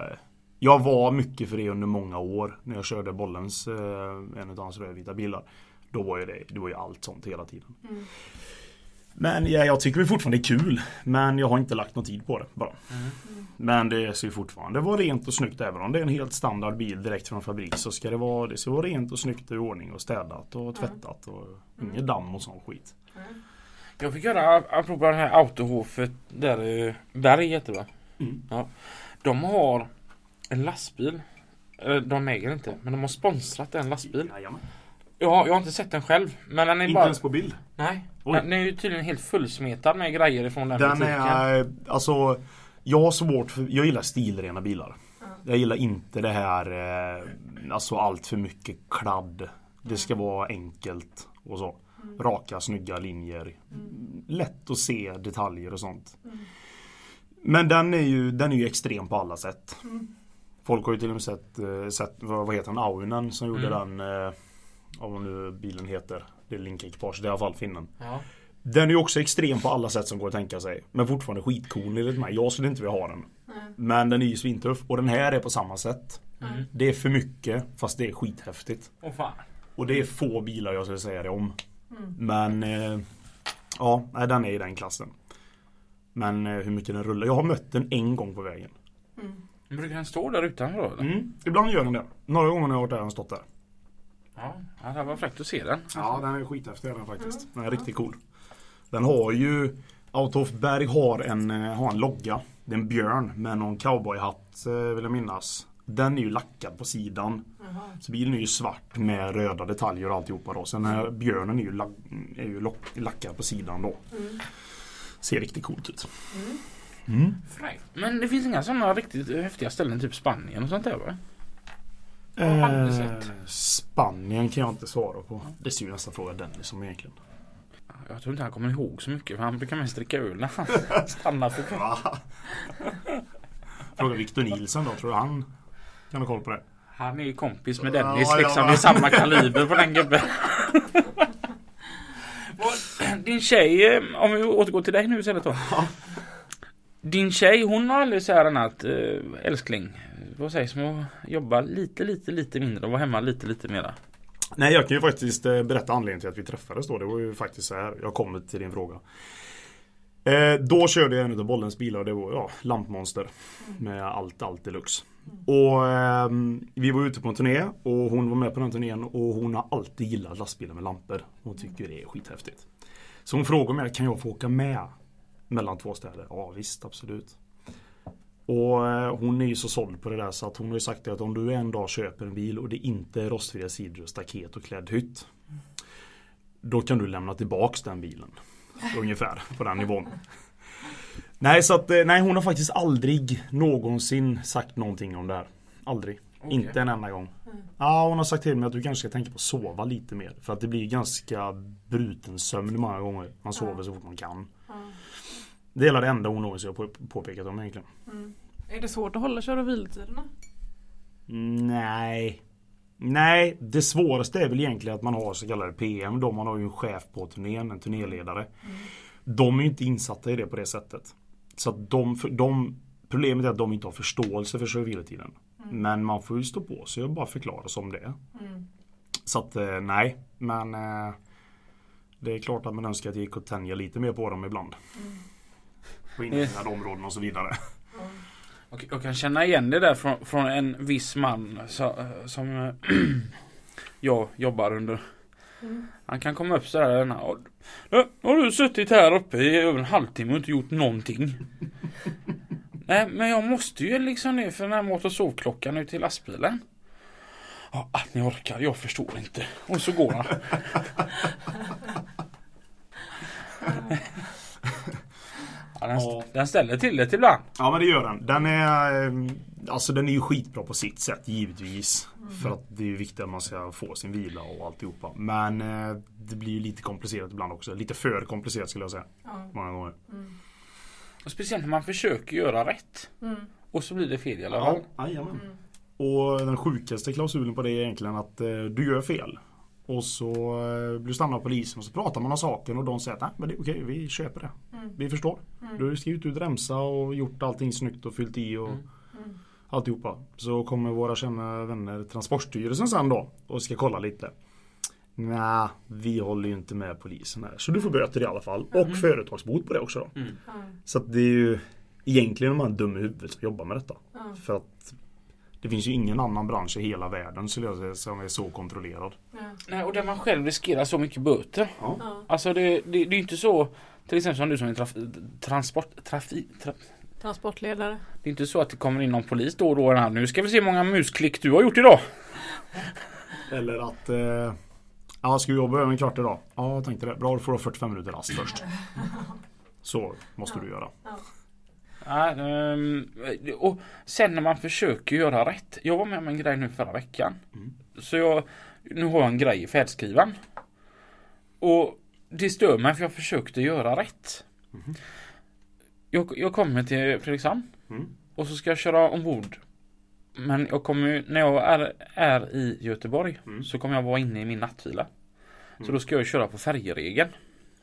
jag var mycket för det under många år när jag körde Bollens, eh, en av hans rödvita bilar. Då var ju det, det var ju allt sånt hela tiden. Men ja, jag tycker det fortfarande är kul. Men jag har inte lagt någon tid på det bara. Men det ju fortfarande vara rent och snyggt. Även om det är en helt standard bil direkt från fabrik så ska det vara, det ska vara rent och snyggt och i ordning och städat och tvättat. Och inget damm och sån skit. Jag fick höra apropå det här autohofet där Berg heter det va? Mm. Ja. De har en lastbil. De äger inte men de har sponsrat en lastbil. Jajamän. Ja, jag har inte sett den själv. Men den är Inte bara... ens på bild. Nej. Oj. Den är ju tydligen helt fullsmetad med grejer ifrån den, Den butiken. är, alltså Jag har svårt för, jag gillar stilrena bilar. Jag gillar inte det här eh, Alltså allt för mycket kladd. Det ska vara enkelt och så. Raka snygga linjer. Lätt att se detaljer och sånt. Men den är ju, den är ju extrem på alla sätt. Folk har ju till och med sett, eh, sett vad, heter den, Aunen som gjorde den eh, Av vad nu bilen heter. Det är Link-ekipage, det är i alla fall finnen. Ja. Den är ju också extrem på alla sätt som går att tänka sig. Men fortfarande skitcool enligt mig. Jag skulle inte vilja ha den. Men den är ju svintuff. Och den här är på samma sätt. Det är för mycket fast det är skithäftigt. Åh fan. Och det är få bilar jag skulle säga det om. Men eh, Ja, nej, den är i den klassen. Men eh, hur mycket den rullar. Jag har mött den en gång på vägen. Brukar den stå där utanför då? eller? Mm, ibland gör den det. Några gånger när jag har varit där har den stått där. Ja, det var fräckt att se den. Ja, den är skithäftig den faktiskt. Den är riktigt cool. Den har ju Autofberg har en, eh, har en logga. Det är en björn med någon cowboyhatt eh, vill jag minnas. Den är ju lackad på sidan. Så bilen är ju svart med röda detaljer och alltihopa då. Sen den här björnen är ju, lack, är ju lock, lackad på sidan då. Ser riktigt coolt ut. Mm. Fräckt. Men det finns inga sådana riktigt häftiga ställen, typ Spanien och sånt där va? Eh. Spanien kan jag inte svara på. Det ser ju nästan fråga Dennis om egentligen. Jag tror inte han kommer ihåg så mycket för han brukar mest dricka öl när han *laughs* stannar för Fråga Victor Nielsen då, tror du han kan ha koll på det? Han är ju kompis med Dennis ja, liksom. Det är samma kaliber på den gubben. *laughs* Din tjej, eh, om vi återgår till dig nu istället då. Din tjej hon har aldrig så här annat äh, älskling. Vad sägs om att jobba lite, lite, lite mindre och vara hemma lite, lite mera? Nej jag kan ju faktiskt eh, berätta anledningen till att vi träffades då. Det var ju faktiskt så här. Jag kommer till din fråga. Eh, då körde jag en av Bollens bilar och det var ja, lampmonster. Med allt, allt deluxe. Och ehm, vi var ute på en turné och hon var med på den turnén och hon har alltid gillat lastbilar med lampor. Hon tycker det är skithäftigt. Så hon frågade mig, kan jag få åka med mellan två städer? Ja visst, absolut. Och eh, hon är ju så såld på det där så att hon har ju sagt att om du en dag köper en bil och det inte är rostfria sidor, staket och klädd hytt. Då kan du lämna tillbaks den bilen. *laughs* Ungefär på den nivån. Nej så att eh, nej hon har faktiskt aldrig någonsin sagt någonting om det här. Aldrig. Okej. Inte en enda gång. Ja hon har sagt till mig att du kanske ska tänka på att sova lite mer. För att det blir ganska bruten sömn många gånger. Man sover så fort man kan. Det är det enda hon någonsin har på- påpekat om egentligen. Är det svårt att hålla kör och vilotiderna? Nej. Nej, det svåraste är väl egentligen att man har så kallade PM. Då man har ju en chef på turnén, en turnéledare. De är ju inte insatta i det på det sättet. Så att de, de Problemet är att de inte har förståelse för kör och vilotiden. Men man får ju stå på sig och bara förklara som det är. Så att eh, nej, men eh, Det är klart att man önskar att det gick att tänja lite mer på dem ibland. På inhägnade områden och så vidare. Och jag kan känna igen det där från, från en viss man så, som eh, *clears throat* jag jobbar under. Han kan komma upp sådär. "Ja, Nu har du suttit här uppe i över en halvtimme och inte gjort någonting. *laughs* Nej men jag måste ju liksom ner för den här mat och sovklockan ut till lastbilen. Ja, att ni orkar, jag förstår inte. Och så går han. *laughs* *laughs* Ja, den, Ja. den ställer till det ibland. Ja men det gör den. Den är, eh, alltså den är ju skitbra på sitt sätt givetvis. För att det är ju viktigt att man ska få sin vila och alltihopa. Men eh, det blir ju lite komplicerat ibland också. Lite för komplicerat skulle jag säga. Ja. Många gånger. Och speciellt när man försöker göra rätt. Mm. Och så blir det fel i alla fall. Ja, jajamän. Och den sjukaste klausulen på det är egentligen att eh, du gör fel. Och så eh, blir du stannad av polisen och så pratar man om saken och de säger att men det är okej, vi köper det. Vi förstår. Du har skrivit ut remsa och gjort allting snyggt och fyllt i och alltihopa. Så kommer våra kända vänner Transportstyrelsen sen då och ska kolla lite. Nej, vi håller ju inte med polisen här. Så du får böter i alla fall. Och företagsbot på det också då. Så att det är ju egentligen de här dumma i huvudet som jobbar med detta. För att det finns ju ingen annan bransch i hela världen skulle jag säga som är så kontrollerad. Nej, och där man själv riskerar så mycket böter. Ja. Alltså det, det, det är ju inte så till exempel som du som är traf, transport, trafik, tra, Transportledare. Det är inte så att det kommer in någon polis då och då. Här, nu ska vi se hur många musklick du har gjort idag. Eller att eh, Ja, ska vi jobba över en kvart idag? Ja, jag tänkte det. Bra, då får du 45 minuter rast först. *laughs* Så måste du göra. Ja, ehm, och sen när man försöker göra rätt. Jag var med om en grej nu förra veckan. Så jag, nu har jag en grej i färdskrivaren. Och det stör mig för jag försökte göra rätt. Jag, jag kommer till Fredrikshamn. Mm. Och så ska jag köra ombord. Men jag kommer när jag är, är i Göteborg Mm. så kommer jag vara inne i min nattvila. Så då ska jag köra på färjeregeln.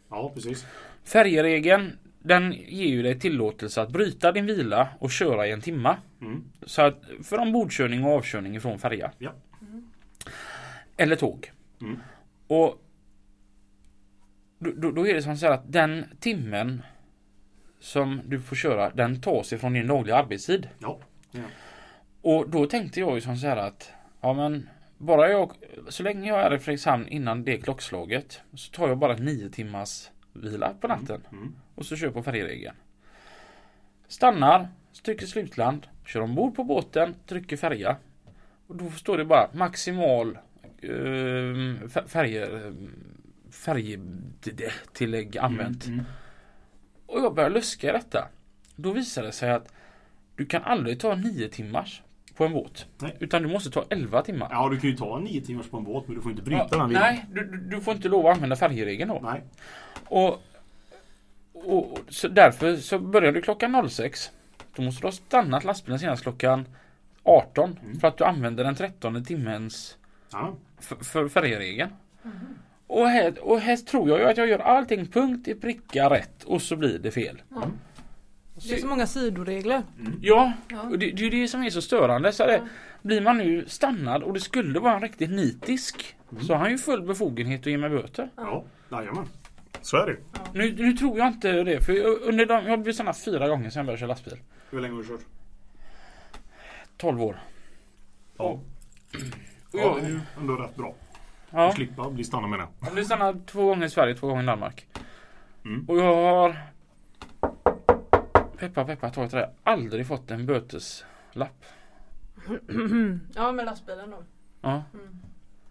Ja, precis. Färjeregeln den ger ju dig tillåtelse att bryta din vila och köra i en timma. Mm. Så att för ombordkörning och avkörning ifrån färja. Ja. Eller tåg. Mm. Och då, då, är det som så att den timmen som du får köra den tas ifrån din dagliga arbetstid. Ja. ja. Och då tänkte jag ju som så här att ja men bara jag så länge jag är i Fredrikshamn innan det klockslaget så tar jag bara nio timmars vila på natten. Mm. Och så kör på färjeregeln. Stannar, trycker slutland, kör ombord på båten, trycker färja. Och då står det bara maximal eh, färje, färjetillägg använt. Mm. Och jag börjar luska i detta. Då visar det sig att du kan aldrig ta nio timmars på en båt. Nej. Utan du måste ta 11 timmar. Ja, du kan ju ta en nio timmars på en båt men du får inte bryta Ja, den nej, du, du- får inte lov att använda färjeregeln då. Nej. Och, och, så därför så börjar du klockan 06. Då måste du ha stannat lastbilen senast klockan 18 Mm. för att du använder den 13 timmens Ja. för, för färjeregeln. Och, här, och här tror jag ju att jag gör allting punkt i pricka rätt och så blir det fel. Det är så många sidoregler. Ja, Ja. och det, det är det som är så störande. Så det, Blir man nu stannad och det skulle vara en riktigt nitisk så har han ju full befogenhet att ge mig böter. Ja. Jajamän. Så är det ju. Nu, nu tror jag inte det för jag- under de, jag har blivit stannad fyra gånger sedan jag började köra lastbil. Hur länge har du kört? 12 år. Ja. Och Ja, jag, det är ju ändå rätt bra. ja, Att slippa bli stannad med det. jag blev stannad två gånger i Sverige, två gånger i Danmark. Mm. Och jag har Peppa peppa ta det. Aldrig fått en böteslapp. *clears throat* ja med lastbilen då. Ja.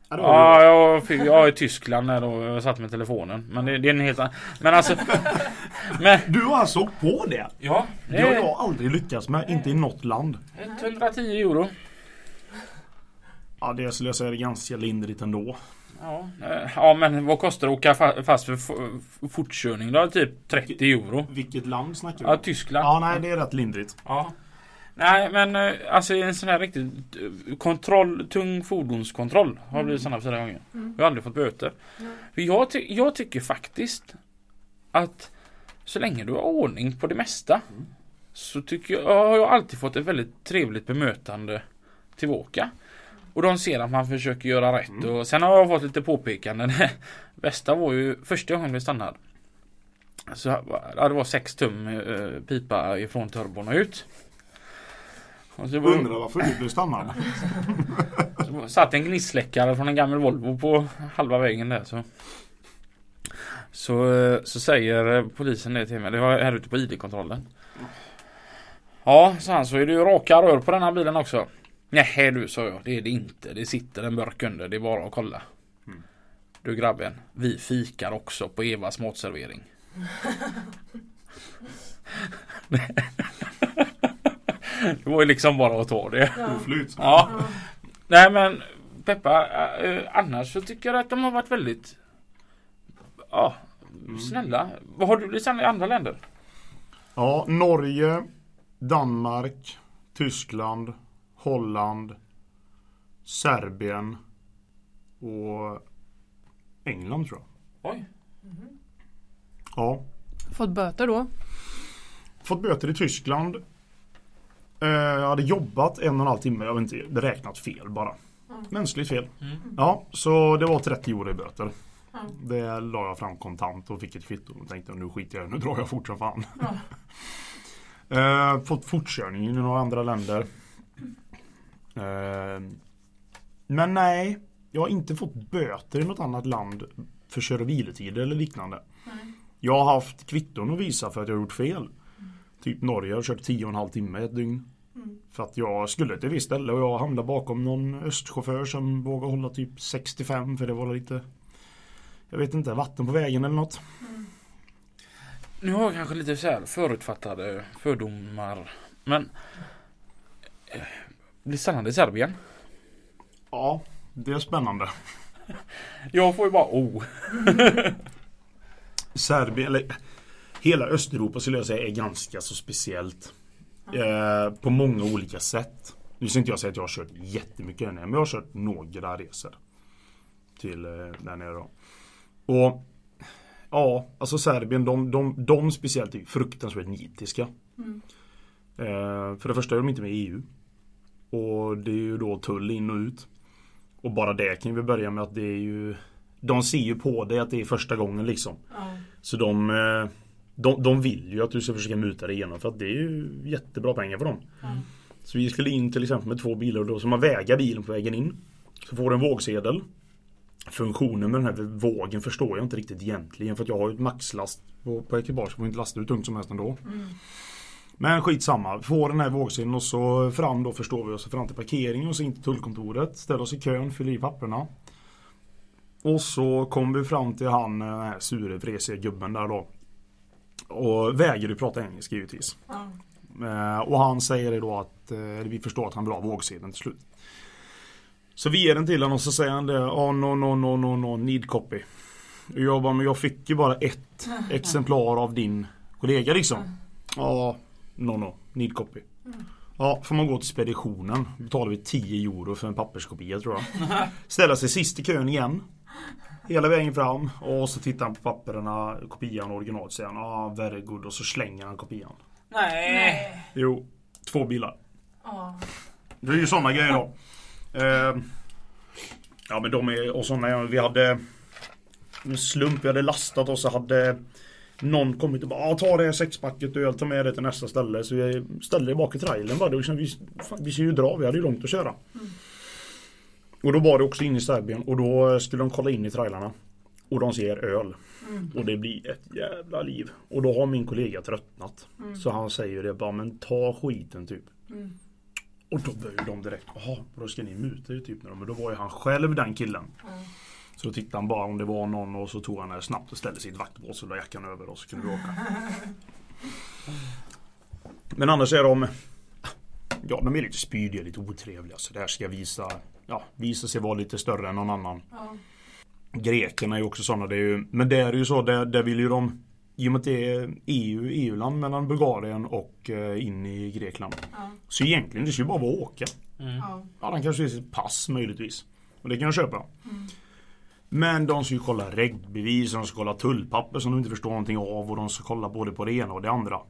Ja, det var Ja, jag, fick, jag är i Tyskland när då jag satt med telefonen. Men det, det är en helt annan. Men alltså. *laughs* Men Du har alltså åkt på det? ja. Det har jag aldrig lyckats med, inte i något land. 110 euro. Ja det skulle jag säga är ganska lindrigt ändå. Ja, eh, ja men vad kostar det att åka fa- fast för fortkörning då? Typ 30 euro. Vilket land snackar Ja, om? Tyskland. Ja nej det är rätt lindrigt. Ja. Nej men eh, alltså en sån här riktigt eh, kontroll, tung fordonskontroll har blivit sådana flera gånger. Mm. Jag har aldrig fått böter. För jag, ty- jag tycker faktiskt att så länge du har ordning på det mesta så tycker jag, har jag alltid fått ett väldigt trevligt bemötande tillbaka. Och de ser att man försöker göra rätt och sen har jag fått lite påpekanden. *laughs* Bästa var ju första gången vi stannade. Så ja, det var 6 tum eh, pipa ifrån turbon och ut. Och så Undrar varför du blev stannad. *laughs* så satt en gnistsläckare från en gammal Volvo på halva vägen där så. Så, eh, så säger eh, polisen det till mig. Det var här ute på ID-kontrollen. Ja, så han så är det ju raka rör på den här bilen också. Nej du, sa jag. Det är det inte. Det sitter en burk under. Det är bara att kolla. Du grabben, vi fikar också på Evas matservering. *laughs* det var ju liksom bara att ta det. Oflyt. Ja. Nej men Peppa, eh, annars så tycker jag att de har varit väldigt Ja, snälla. Vad har du snälla i andra länder? Ja, Norge, Danmark, Tyskland, Holland, Serbien och England tror jag. Oj. Ja, Fått böter då? fått böter i Tyskland. Eh, jag hade jobbat en och en halv timme, jag vet inte, räknat fel bara. Mänskligt fel. Ja, så det var 30 euro i böter. Det la jag fram kontant och fick ett kvitto och tänkte nu skiter jag nu drar jag fort som fan. eh, fått fortkörning i några andra länder. Eh, men nej, jag har inte fått böter i något annat land för kör och vilotider eller liknande. Jag har haft kvitton att visa för att jag har gjort fel. Typ Norge har kört 10 och en halv timme ett dygn. För att jag skulle till visst ställe och jag hamnade bakom någon östchaufför som vågade hålla typ 65 för det var lite Jag vet inte, vatten på vägen eller något. Nu har jag kanske lite så här förutfattade fördomar. Men Blir stannande i Serbien? Ja, det är spännande. *laughs* Jag får ju bara oh. *laughs* Serbien, eller hela Östeuropa skulle jag säga är ganska så speciellt. Eh, på många olika sätt. Nu ska inte jag säga att jag har kört jättemycket än, men jag har kört några resor. Till eh, där nere då. Och Ja, alltså Serbien, de, de, de speciellt är fruktansvärt nitiska. Eh, för det första är de inte med i EU. Och det är ju då tull in och ut. Och bara det kan vi börja med att det är ju De ser ju på dig att det är första gången liksom. Så de, eh, de, de vill ju att du ska försöka muta dig igenom för att det är ju jättebra pengar för dem. Så vi skulle in till exempel med två bilar och då ska man väga bilen på vägen in. Så får du en vågsedel. Funktionen med den här vågen förstår jag inte riktigt egentligen för att jag har ju ett maxlast på, på ekipage. Jag får inte lasta hur tungt som helst ändå. Men skitsamma. Får den här vågsedeln och så fram då förstår vi oss fram till parkeringen och så in till tullkontoret. Ställer oss i kön, fyller i papperna. Och så kommer vi fram till han den här sure vresiga gubben där då. Och väger ju prata engelska givetvis. Eh, Och han säger då att eh, vi förstår att han vill ha vågsedeln till slut. Så vi ger den till honom och så säger han det. Oh, no, no, no, no, no, need copy. Och jag bara, men jag fick ju bara ett *laughs* exemplar av din kollega liksom. Ja, no, no, need copy. Ja, får man gå till speditionen. Betalar vi 10 euro för en papperskopia tror jag. Ställa sig sist i kön igen. Hela vägen fram och så tittar han på papperna, kopian och originalet säger han ah, very good och så slänger han kopian. Nej. Jo, två bilar. Det är ju sådana grejer då. Eh, ja men de är, och sådana, vi hade en slump, vi hade lastat och så hade någon kommit och bara ah, ta det här sexpacket öl, ta med det till nästa ställe. Så vi ställde det bak i trailern bara. Liksom, vi, fan, vi ska ju dra, vi hade ju långt att köra. Och då var det också in i Serbien och då skulle de kolla in i trailarna. Och de ser öl. Och det blir ett jävla liv. Och då har min kollega tröttnat. Så han säger det bara, men ta skiten typ. Och då börjar de direkt, jaha, då ska ni muta er typ. Men då var ju han själv den killen. Så då tittade han bara om det var någon och så tog han det snabbt och ställde sitt vaktbås och la jackan över och så kunde vi åka. Men annars är de Ja, de är lite spydiga, lite otrevliga. Så det här ska visa Ja, visa sig vara lite större än någon annan. Ja. Grekerna är ju också sådana. Det är ju, men det är ju så, där, där vill ju de i och med att det är EU, EU-land mellan Bulgarien och eh, in i Grekland. Ja. Så egentligen det ska ju bara vara att åka. Ja. Ja, han kanske är sitt pass möjligtvis. Och det kan jag köpa. Men de ska ju kolla regbevis, de ska kolla tullpapper som de inte förstår någonting av och de ska kolla både på det ena och det andra.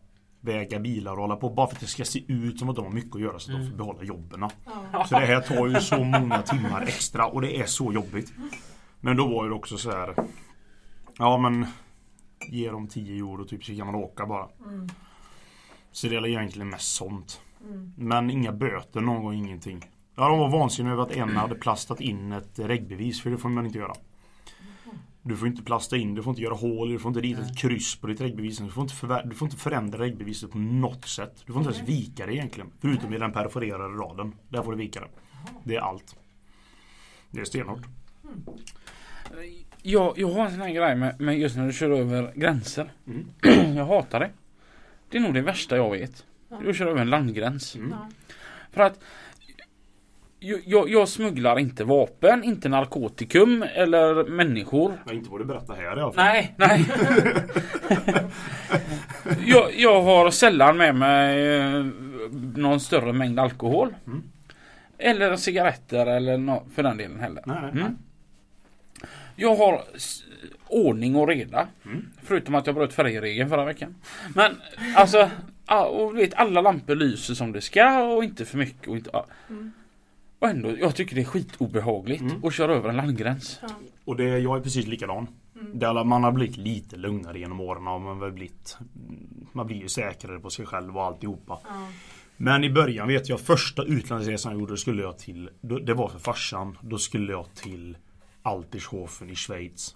Väga bilar och hålla på bara för att det ska se ut som att de har mycket att göra så att de får behålla jobben. Ja. Så det här tar ju så många timmar extra och det är så jobbigt. Men då var det också så här. Ja men Ge dem 10 euro typ så kan man åka bara. Så det är egentligen mest sånt. Men inga böter någon gång, ingenting. Ja, de var vansinniga över att en hade plastat in ett regbevis för det får man inte göra. Du får inte plasta in, du får inte göra hål, du får inte rita ett kryss på ditt regbevis. Du får inte, förvä- du får inte förändra regbeviset på något sätt. Du får inte ens vika det egentligen. Förutom i den perforerade raden. Där får du vika det. Det är allt. Det är stenhårt. Jag, jag har en sån här grej med, med just när du kör över gränser. Mm. *clears throat* jag hatar det. Det är nog det värsta jag vet. Du kör över en landgräns. Mm. För att jag, jag, smugglar inte vapen, inte narkotikum eller människor. Ja, inte vad du berättar här i alla fall. Nej, nej. *laughs* jag, jag har sällan med mig eh, någon större mängd alkohol. Mm. Eller cigaretter eller nå för den delen heller. Nej, nej. Mm. Jag har ordning och reda. Mm. Förutom att jag bröt färgregeln förra veckan. Men alltså, och vet alla lampor lyser som det ska och inte för mycket. Och, inte. Mm. Och ändå, jag tycker det är skitobehagligt Mm. att köra över en landgräns. Ja. Och det, jag är precis likadan. Mm. Man har blivit lite lugnare genom åren. Och man, har väl blivit, man blir ju säkrare på sig själv och alltihopa. Ja. Men i början vet jag första utlandsresan jag gjorde skulle jag till Det var för farsan. Då skulle jag till Altershofen i Schweiz.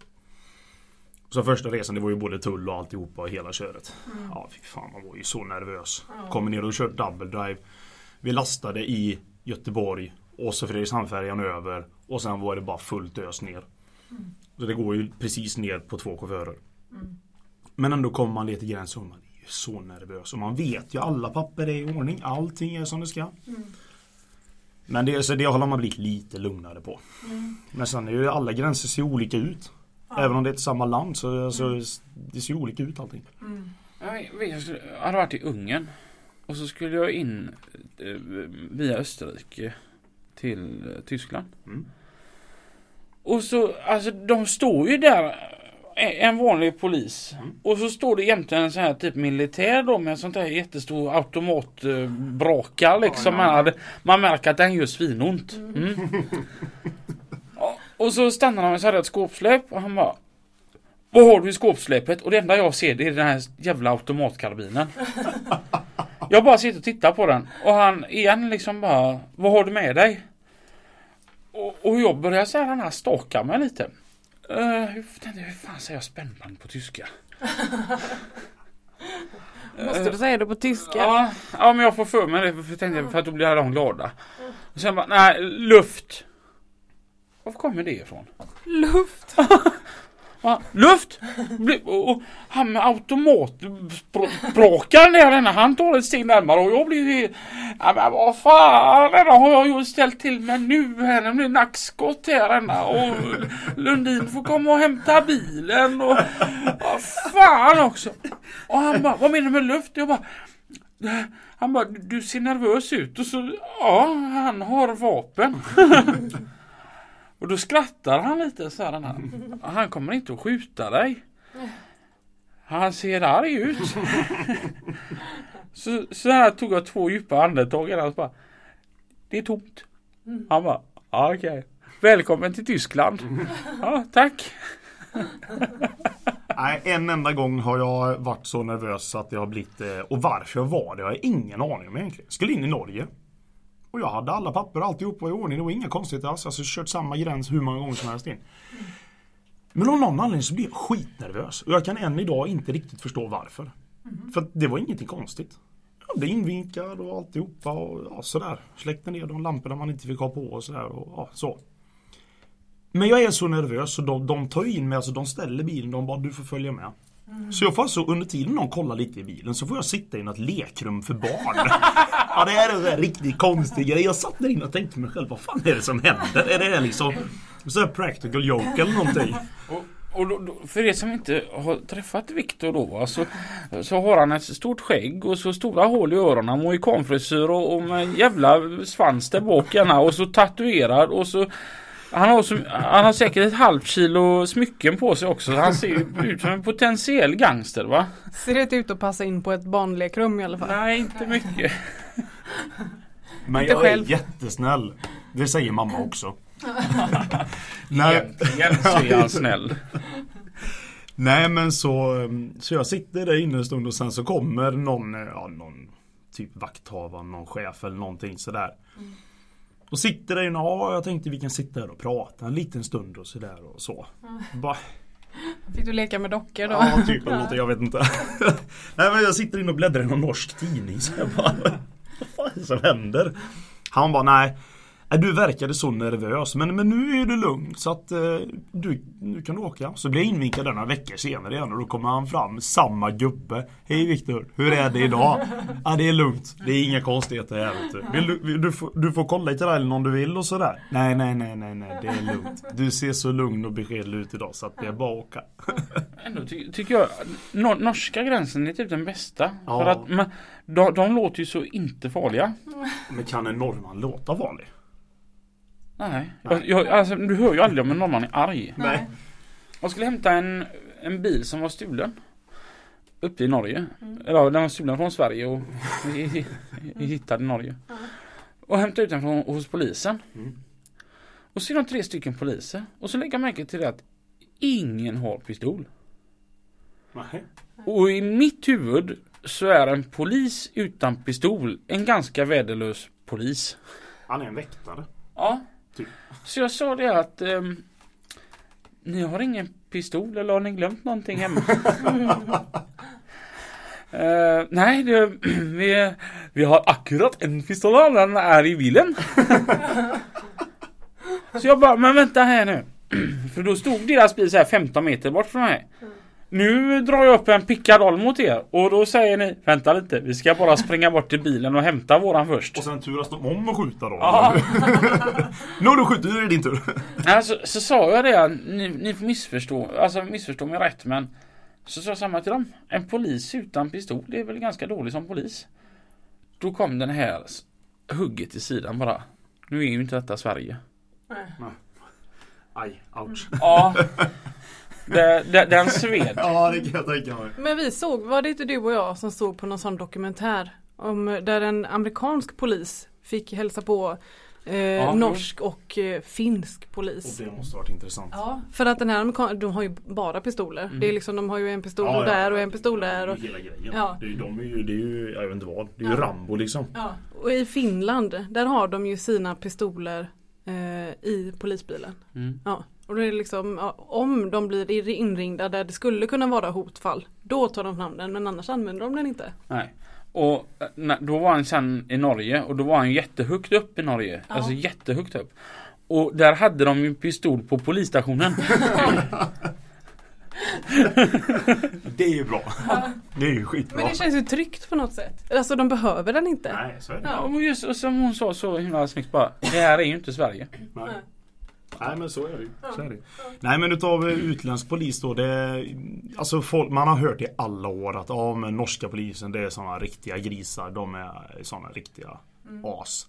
Så första resan det var ju både tull och alltihopa och hela köret. Ja fy fan man var ju så nervös. Ja. Kommer ner och kört double drive. Vi lastade i Göteborg och så Fredrikshamnfärjan över och sen var det bara fullt ös ner. Så det går ju precis ner på två chaufförer. Men ändå kommer man till gränsen och man är ju så nervös. Och man vet ju alla papper är i ordning. Allting är som det ska. Men det, så det håller man blivit lite lugnare på. Men sen är ju alla gränser ser olika ut. Även om det är ett samma land så alltså, det ser olika ut allting. Mm. Jag vet, jag skulle- jag hade varit i Ungern. Och så skulle jag in eh, via Österrike till eh, Tyskland. Mm. Och så, alltså de står ju där. eh, En vanlig polis. Mm. Och så står det jämte en sån här typ militär då med en sånt här jättestor automatbrakar liksom. Ja, ja. Man, man märker att den gör svinont. Mm. *laughs* Ja, och så stannar han med så ett skåpsläp och han bara Vad har du i skåpsläpet? Och det enda jag ser det är den här jävla automatkarbinen. *laughs* Jag bara sitter och tittar på den och han igen liksom bara Vad har du med dig? Och, och jag börjar säga den här staka mig lite. Uh, hur, tänkte hur fan säger jag spännband på tyska? *laughs* Måste du säga det på tyska? Ja, ja men jag får för mig det för, tänkte för att då blir de glada. Och sen bara, nej luft. Var kommer det ifrån? Luft. *laughs* Ja, luft! Och, han med automatbrakaren där inne, han tar ett steg närmare och jag blir ju... Ja men vad fan, denna har jag ju ställt till med nu här. Det blir nackskott här denna och Lundin får komma och hämta bilen och... Vad fan också! Och han bara, vad menar du med luft? Jag bara... Han bara, du- du ser nervös ut och så, ja, han har vapen. Och då skrattar han lite så här. Den här. Han kommer inte att skjuta dig. Han ser arg ut. Så, så här tog jag två djupa andetag och bara. Det är tomt. Han bara, ja, okej. Välkommen till Tyskland. Ja, tack. Nej, en enda gång har jag varit så nervös att jag har blivit... Eh, och varför jag var det har jag ingen aning om egentligen. Skulle in i Norge. Och jag hade alla papper, alltihop var i ordning. Det var inga konstigheter alls. Alltså kört samma gräns hur många gånger som helst in. Men av någon anledning så blir jag skitnervös. Och jag kan än idag inte riktigt förstå varför. För att det var ingenting konstigt. Jag blev invinkad och alltihopa och ja, sådär. Släckte ner de lamporna man inte fick ha på och sådär. Och, ja, så. Men jag är så nervös så de, de tar in mig, alltså de ställer bilen, de bara du får följa med. Mm. Så jag får alltså under tiden någon kollar lite i bilen så får jag sitta i något lekrum för barn. *laughs* ja det är en sån här riktigt konstig grej. Jag satt där inne och tänkte mig själv, vad fan är det som händer? Är det liksom så här practical joke eller någonting? Och, och då, då, för er som inte har träffat Viktor då va, så, så har han ett stort skägg och så stora hål i öronen, mohikanfrisyr och, och med en jävla svans där bak gärna och så tatuerad och så han har, så, han har säkert ett halvt kilo smycken på sig också. Han ser ju ut som en potentiell gangster va? Ser det ut att passa in på ett barnlekrum i alla fall? Nej, inte mycket. Men Inte jag själv. är jättesnäll. Det säger mamma också. *laughs* Nej, Egentligen så är han snäll. nej men så, um, så jag sitter där inne en stund och sen så kommer någon, eh, ja, någon typ vakthavare, någon chef eller någonting sådär. Och sitter där inne, ja jag tänkte vi kan sitta här och prata en liten stund och sådär och så. Bara, Fick du leka med dockor då? Ja, typ eller något, jag vet inte. *laughs* Nej men jag sitter inne och bläddrar i någon norsk tidning så jag bara *laughs* Vad fan är det som händer? Han bara nej, du verkade så nervös men, men nu är det lugnt så att eh, du, nu kan du åka. Så blir jag invinkad några veckor senare igen och då kommer han fram, samma gubbe. Hej Viktor, hur är det idag? *laughs* Ja det är lugnt, det är inga konstigheter här du. Vill du, vill, du, får, du får kolla i trailen om du vill och sådär. Nej nej nej nej nej det är lugnt. Du ser så lugn och beskedlig ut idag så att det är bara att åka. *laughs* Ändå ty tycker jag nor norska gränsen är typ den bästa. Ja. För att men, de, de låter ju så inte farliga. Men kan en norrman låta vanlig? Nej. Jag, jag, alltså, du hör ju aldrig om en norrman är arg. Nej. Jag skulle hämta en, en bil som var stulen. Uppe i Norge. Eller den var stulen från Sverige och hittade i Norge. Och hämtade ut den från, hos polisen. Mm. Och så är de tre stycken poliser. Och så lägger jag märke till det att ingen har pistol. Nej. Och i mitt huvud så är en polis utan pistol en ganska värdelös polis. Han är en väktare. Ja. Typ. Så jag sa det att ehm, ni har ingen pistol eller har ni glömt någonting hemma? *laughs* Eh, nej, det, vi, vi har akkurat en pistol den är i bilen. *laughs* så jag bara, men vänta här nu. *clears throat* För då stod deras bil så här 15 meter bort från mig. Nu drar jag upp en pickadoll mot er och då säger ni Vänta lite, vi ska bara springa bort till bilen och hämta våran först. Och sen turas de om att skjuta då. Ja. *laughs* nu har du är det din tur. Alltså, så sa jag det, ni, ni får missförstå, alltså missförstå mig rätt men Så sa jag samma till dem. En polis utan pistol det är väl ganska dålig som polis. Då kom den här hugget i sidan bara. Nu är ju inte detta Sverige. Aj, ouch. Ja. Det, det, den sved. Ja, det kan jag tänka mig. Men vi såg, var det inte du och jag som såg på någon sån dokumentär? Om, där en amerikansk polis fick hälsa på eh, norsk och eh, finsk Och polis. det måste varit intressant. Ja, för att den här amerikan, de har ju bara pistoler. Det är liksom, de har ju en pistol Mm. Ja, ja. där och en pistol där. Och, Det är hela grejen. Ja. Det är ju, de är ju, det är ju, jag vet inte vad. Det är ju. Rambo liksom. ja. och i Finland, där har de ju sina pistoler eh, i polisbilen. Mm. Ja. Och då är det liksom, ja, om de blir inringda där det skulle kunna vara hotfall, då tar de fram den men annars använder de den inte. Nej. Och eh, då var han sen i Norge och då var han jättehögt upp i Norge. Ja. Alltså jättehögt upp. Och där hade de ju pistol på polisstationen. *laughs* Det är ju bra. Det är ju skitbra. Men det känns ju tryggt på något sätt. Alltså de behöver den inte. Nej, så är det. Ja, och just och som hon sa så himla snyggt bara. Det här är ju inte Sverige. Nej. Nej men så är det ju. Så är det. Nej men utav eh, utländsk polis då. Det, alltså folk, man har hört i alla år att ja men norska polisen det är sådana riktiga grisar. De är sådana riktiga as.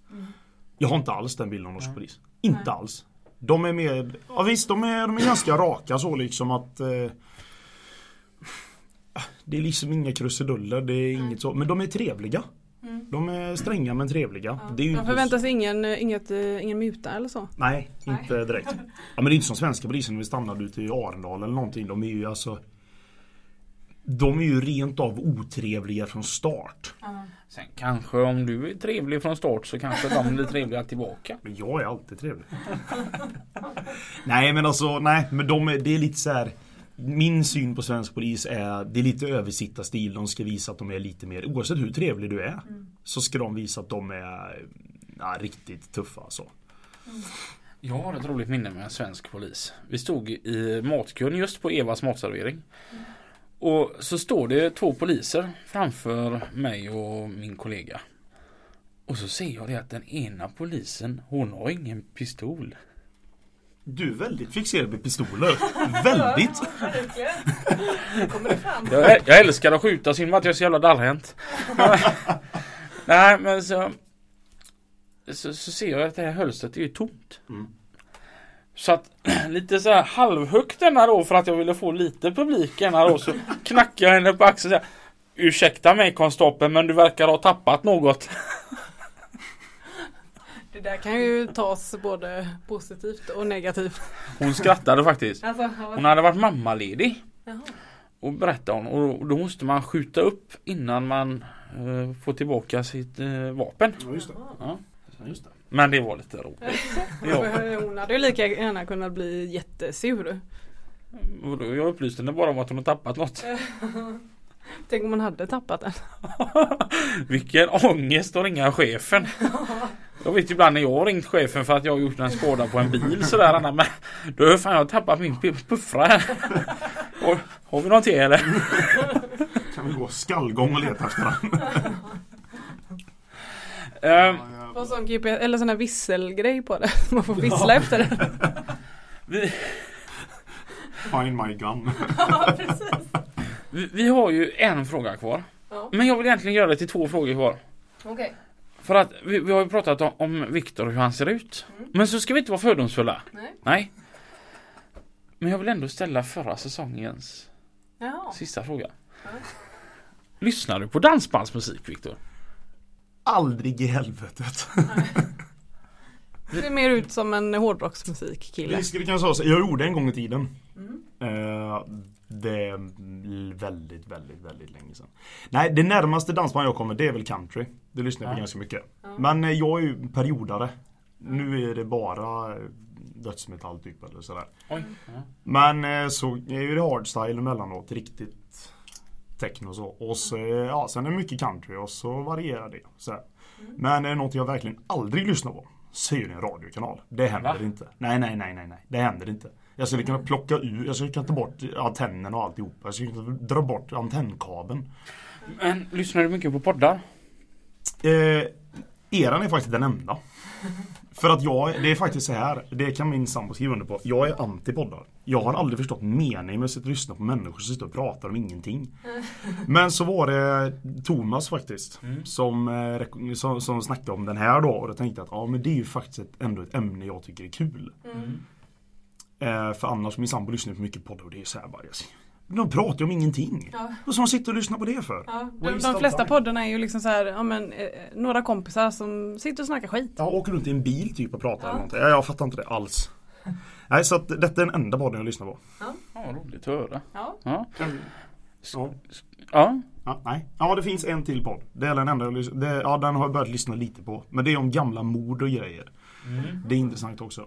Jag har inte alls den bilden av norsk polis. Inte alls. De är med, ja visst de är, de är ganska raka så liksom att eh, Det är liksom inga krusiduller, det är inget så. Men de är trevliga. De är stränga men trevliga. Det är ju De inte förväntar sig ingen, eh, inget, eh, ingen muta eller så. Nej, inte direkt. Ja, men det är inte som svenska polisen när vi stannade ute i Arendal eller någonting. De är ju alltså de är ju rent av otrevliga från start. Sen kanske om du är trevlig från start så kanske de blir trevliga tillbaka. Men jag är alltid trevlig. *laughs* nej men alltså, nej men de är, det är lite så här. Min syn på svensk polis är Det är lite översittarstil. De ska visa att de är lite mer Oavsett hur trevlig du är Så ska de visa att de är ja, Riktigt tuffa alltså. Jag har ett roligt minne med en svensk polis. Vi stod i matkön just på Evas matservering. Och så står det två poliser framför mig och min kollega. Och så ser jag det att den ena polisen, hon har ingen pistol. Du är väldigt fixerad vid pistoler. väldigt. Jag, jag älskar att skjuta, synd att jag är så jävla darrhänt. *laughs* Nej men så, så Så ser jag att det här hölstret är ju tomt. Mm. Så att *clears throat* lite så här halvhögt denna då för att jag ville få lite publik denna då så knackar jag henne på axeln och säger Ursäkta mig konstapeln men du verkar ha tappat något. *laughs* Det där kan ju tas både positivt och negativt. Hon skrattade faktiskt. Alltså, Hon hade varit mammaledig. Jaha. Och berättade hon och då måste man skjuta upp innan man eh, får tillbaka sitt eh, vapen. Ja, just det. Ja. Just det. Men det var lite roligt. Ja. *laughs* Hon hade ju lika gärna kunnat bli jättesur. Jag upplyste henne bara om att hon har tappat något. *laughs* Tänk om hon hade tappat den. *laughs* Vilken ångest att ringa chefen. Jag vet ibland när jag har ringt chefen för att jag har gjort en skada på en bil sådär Anna, men då har jag fan jag har tappat min pu- puffra här. *laughs* Och, har vi något till eller? *laughs* Kan vi gå skallgång och leta efter den? *laughs* Ehm, Och sån GPS, eller sån här visselgrej på det. Man får vissla efter det. vi, Find my gun. Ja, precis. vi, vi har ju en fråga kvar. Ja. Men jag vill egentligen göra det till två frågor kvar. Okej. För att vi, vi har ju pratat om, om Viktor och hur han ser ut. Mm. Men så ska vi inte vara fördomsfulla. Nej. Nej. Men jag vill ändå ställa förra säsongens Jaha. sista fråga. Ja. Lyssnar du på dansbandsmusik Viktor? Aldrig i helvetet. Det ser mer ut som en hårdrocksmusikkille. Vi skulle kunna säga jag gjorde en gång i tiden. Mm. Eh, det är väldigt, väldigt, väldigt länge sedan. Nej, det närmaste dansband jag kommer det är väl country. Det lyssnar jag på ganska mycket. Men eh, jag är ju periodare. Nu är det bara dödsmetall typ eller sådär. Oj. Men eh, så är ju det hardstyle emellanåt. Riktigt techno och så. Och så, eh, ja, sen är det mycket country och så varierar det. Så här. Men är det något jag verkligen aldrig lyssnar på så är det en radiokanal. Det händer Va? inte. Nej, nej, nej, nej, nej. Det händer inte. Jag skulle kunna plocka ur, jag skulle kunna ta bort antennen och alltihopa. Jag skulle kunna dra bort antennkabeln. Men lyssnar du mycket på poddar? Eh, eran är faktiskt den enda. För att jag, det är faktiskt så här, det kan min sambo skriva under på. Jag är anti-poddar. Jag har aldrig förstått meningen med att sitta och lyssna på människor som sitter och pratar om ingenting. Men så var det Thomas faktiskt Mm. som, eh, som, som snackade om den här då och då tänkte jag att ja men det är ju faktiskt ett, ändå ett ämne jag tycker är kul. Mm. Eh, för annars, min sambo lyssnar på mycket poddar och det är så här bara, jag de pratar ju om ingenting. Ja. Vad ska man sitta och lyssna på det för? Ja, de, de flesta time. poddarna är ju liksom så här, ja men eh, några kompisar som sitter och snackar skit. Ja, åker runt i en bil typ och pratar Ja. eller någonting. Ja, jag fattar inte det alls. *laughs* Nej, så att detta är den enda podden jag lyssnar på. Ja, roligt att höra. Ja. Ja. Ja. ja. Ja, nej. Ja, det finns en till podd. Det är den enda jag lyssnar det, Ja, den har jag börjat lyssna lite på. Men det är om gamla mord och grejer. Det är intressant också.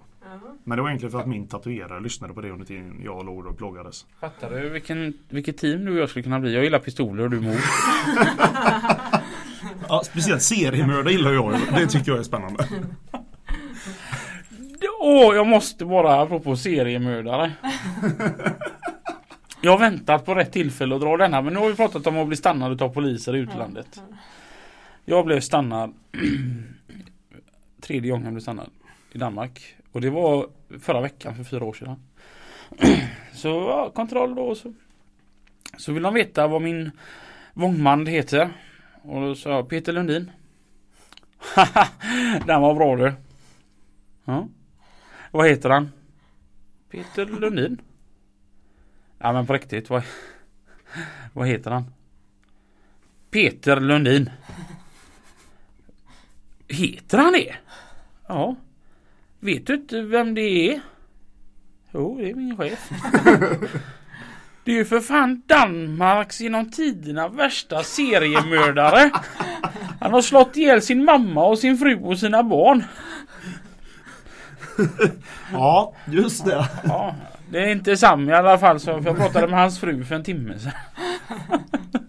Men det var egentligen för att min tatuerare lyssnade på det under tiden jag låg och plågades. Fattar du vilken, vilket team du och jag skulle kunna bli? Jag gillar pistoler och du mord. *laughs* Ja, speciellt seriemördare gillar jag. Det tycker jag är spännande. *laughs* Åh, jag måste bara apropå seriemördare. *laughs* Jag har väntat på rätt tillfälle att dra denna men nu har vi pratat om att bli stannad av poliser i utlandet. Jag blev stannad *clears throat* tredje gången jag blev stannad i Danmark. Och det var förra veckan för fyra år sedan. *clears throat* Så ja, kontroll då. Så, så vill de veta vad min vångman heter. Och då sa jag Peter Lundin. *laughs* Den var bra du. Ja. Vad heter han? Peter Lundin. Ja men på riktigt. Vad, *laughs* vad heter han? Peter Lundin. Heter han det? Ja. Vet du inte vem det är? Jo, det är min chef. *laughs* Det är ju för fan Danmarks genom tiderna värsta seriemördare. Han har slått ihjäl sin mamma och sin fru och sina barn. *laughs* Ja, just det. Ja, det är inte Sam i alla fall så jag pratade med hans fru för en timme sedan. *laughs*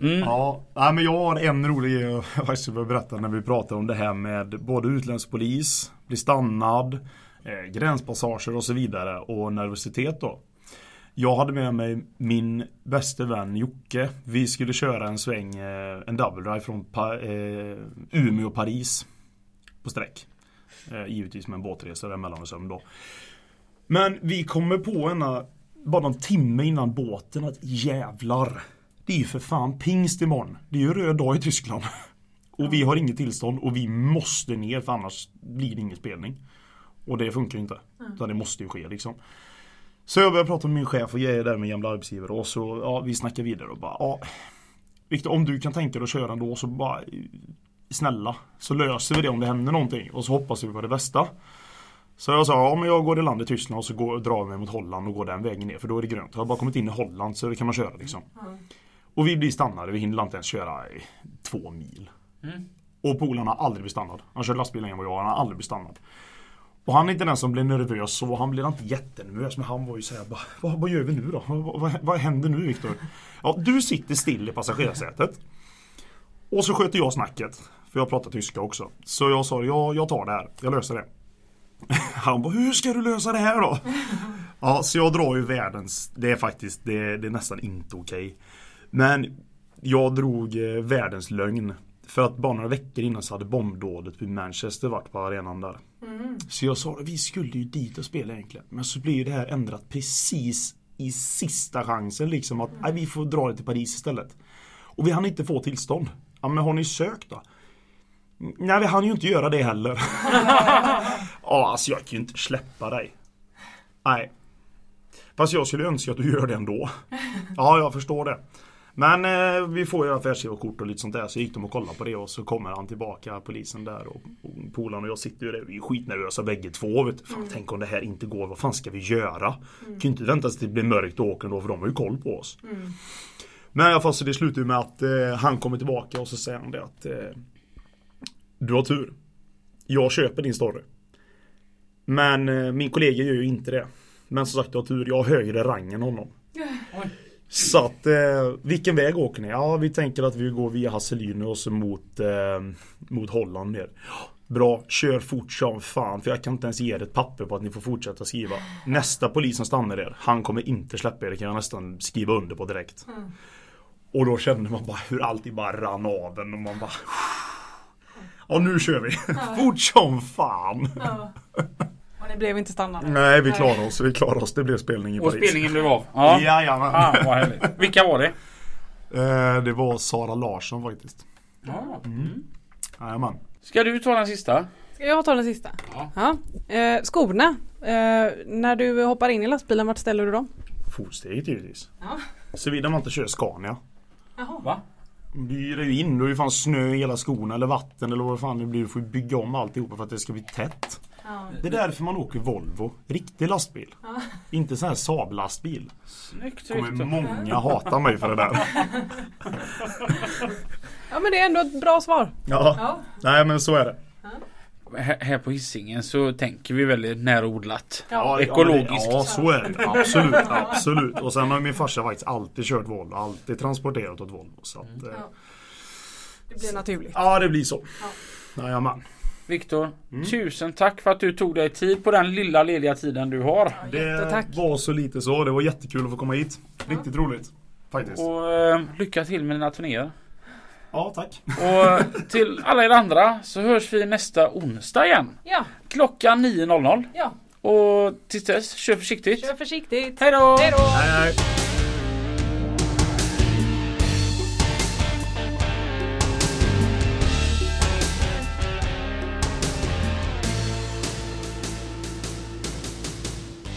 Mm. Ja, men jag har en rolig grej jag *laughs* faktiskt berätta när vi pratar om det här med både utländsk polis, bli stannad, eh, gränspassager och så vidare och nervositet då. Jag hade med mig min bäste vän Jocke. Vi skulle köra en sväng, eh, en double drive från pa eh, Umeå Paris på sträck. Eh, givetvis med en båtresa där och sömn då. Men vi kommer på ena, bara någon timme innan båten att jävlar. Det är ju för fan pingst imorgon. Det är ju röd dag i Tyskland. *laughs* Och vi har inget tillstånd och vi måste ner för annars blir det ingen spelning. Och det funkar ju inte. Utan det måste ju ske liksom. Så jag började prata med min chef och jag är där med gamla arbetsgivare och så ja, vi snackar vidare och bara ja Viktor om du kan tänka dig att köra ändå så bara Snälla Så löser vi det om det händer någonting och så hoppas vi på det bästa. Så jag sa, ja men jag går i land i Tyskland och så går, drar vi mig mot Holland och går den vägen ner för då är det grönt. Jag har bara kommit in i Holland så det kan man köra liksom. Och vi blir stannade, vi hinner inte ens köra i två mil. Mm. Och polaren har aldrig blivit stannad. Han kör lastbil längre än vad jag han har aldrig blivit stannad. Och han är inte den som blir nervös så, han blir inte jättenervös men han var ju såhär vad, vad gör vi nu då? Vad, vad, vad händer nu Viktor? Ja, du sitter still i passagerarsätet. Och så sköter jag snacket. För jag pratar tyska också. Så jag sa, ja, jag tar det här, jag löser det. *laughs* Han bara, hur ska du lösa det här då? *laughs* Ja, så jag drar ju världens, det är faktiskt, det, det är nästan inte okej. Men jag drog eh, världens lögn. För att bara några veckor innan så hade bombdådet vid Manchester varit på arenan där. Så jag sa vi skulle ju dit och spela egentligen. Men så blir ju det här ändrat precis i sista chansen liksom att nej, vi får dra det till Paris istället. Och vi hann inte få tillstånd. Ja men har ni sökt då? Nej vi hann ju inte göra det heller. *laughs* ja alltså jag kan ju inte släppa dig. Nej. Fast jag skulle önska att du gör det ändå. *laughs* Ja jag förstår det. Men eh, vi får ju affärsgivarkort och lite sånt där så gick de och kollade på det och så kommer han tillbaka polisen där och, och polaren och jag sitter ju där vi är skitnervösa bägge två vet. Fan, Tänk om det här inte går, vad fan ska vi göra? Kan ju inte vänta tills det blir mörkt och åker då för de har ju koll på oss. Men i alla fall så det slutar ju med att eh, han kommer tillbaka och så säger han det att eh, Du har tur. Jag köper din story. Men eh, min kollega gör ju inte det. Men som sagt du har tur, jag har högre rang än honom. Oj. Så att, eh, vilken väg åker ni? Ja, vi tänker att vi går via Hasselin och så mot, eh, mot Holland ner. Bra, kör fort som fan för jag kan inte ens ge er ett papper på att ni får fortsätta skriva. Nästa polis som stannar er, han kommer inte släppa er, det kan jag nästan skriva under på direkt. Och då kände man bara hur allting bara rann av en och man bara Ja nu kör vi! *laughs* Fort som fan! Och ni blev inte stannade? Nej vi klarar oss, vi klarar oss. Det blev spelning i Och Paris. spelningen blev av. Ja. Jajamän. Ah, vad härligt. Vilka var det? Eh, det var Sara Larsson faktiskt. Ja. Mm. Jajamän. Ska du ta den sista? Ska jag ta den sista? Ja. Eh, skorna. Eh, när du hoppar in i lastbilen, vart ställer du dem? Fotsteget givetvis. Ja. Såvida man inte kör Scania. Jaha. Va? Du hyr ju in, då är ju fan snö i hela skorna eller vatten eller vad fan det blir. Du får ju bygga om alltihopa för att det ska bli tätt. Ja. Det är därför man åker Volvo. Riktig lastbil. Inte sån här Saab-lastbil. Snyggt kommer många hata mig för det där. *laughs* ja men det är ändå ett bra svar. Ja. Ja. Nej men så är det. Här här på Hisingen så tänker vi väldigt närodlat. Ja. Ekologiskt. Ja så är det. Absolut. Absolut. Och sen har min farsa faktiskt alltid kört Volvo. Alltid transporterat åt Volvo. Så att, eh, Ja. Det blir naturligt. ja det blir så. Jajamän. Viktor, Mm. tusen tack för att du tog dig tid på den lilla lediga tiden du har. Det var så lite så. Det var jättekul att få komma hit. Riktigt roligt. Faktiskt. Och eh, lycka till med dina turnéer. Ja tack. Och till alla er andra så hörs vi nästa onsdag igen. Ja, Klockan 9.00. ja. Och tills dess, kör försiktigt. Kör försiktigt. Hej då! Hej då!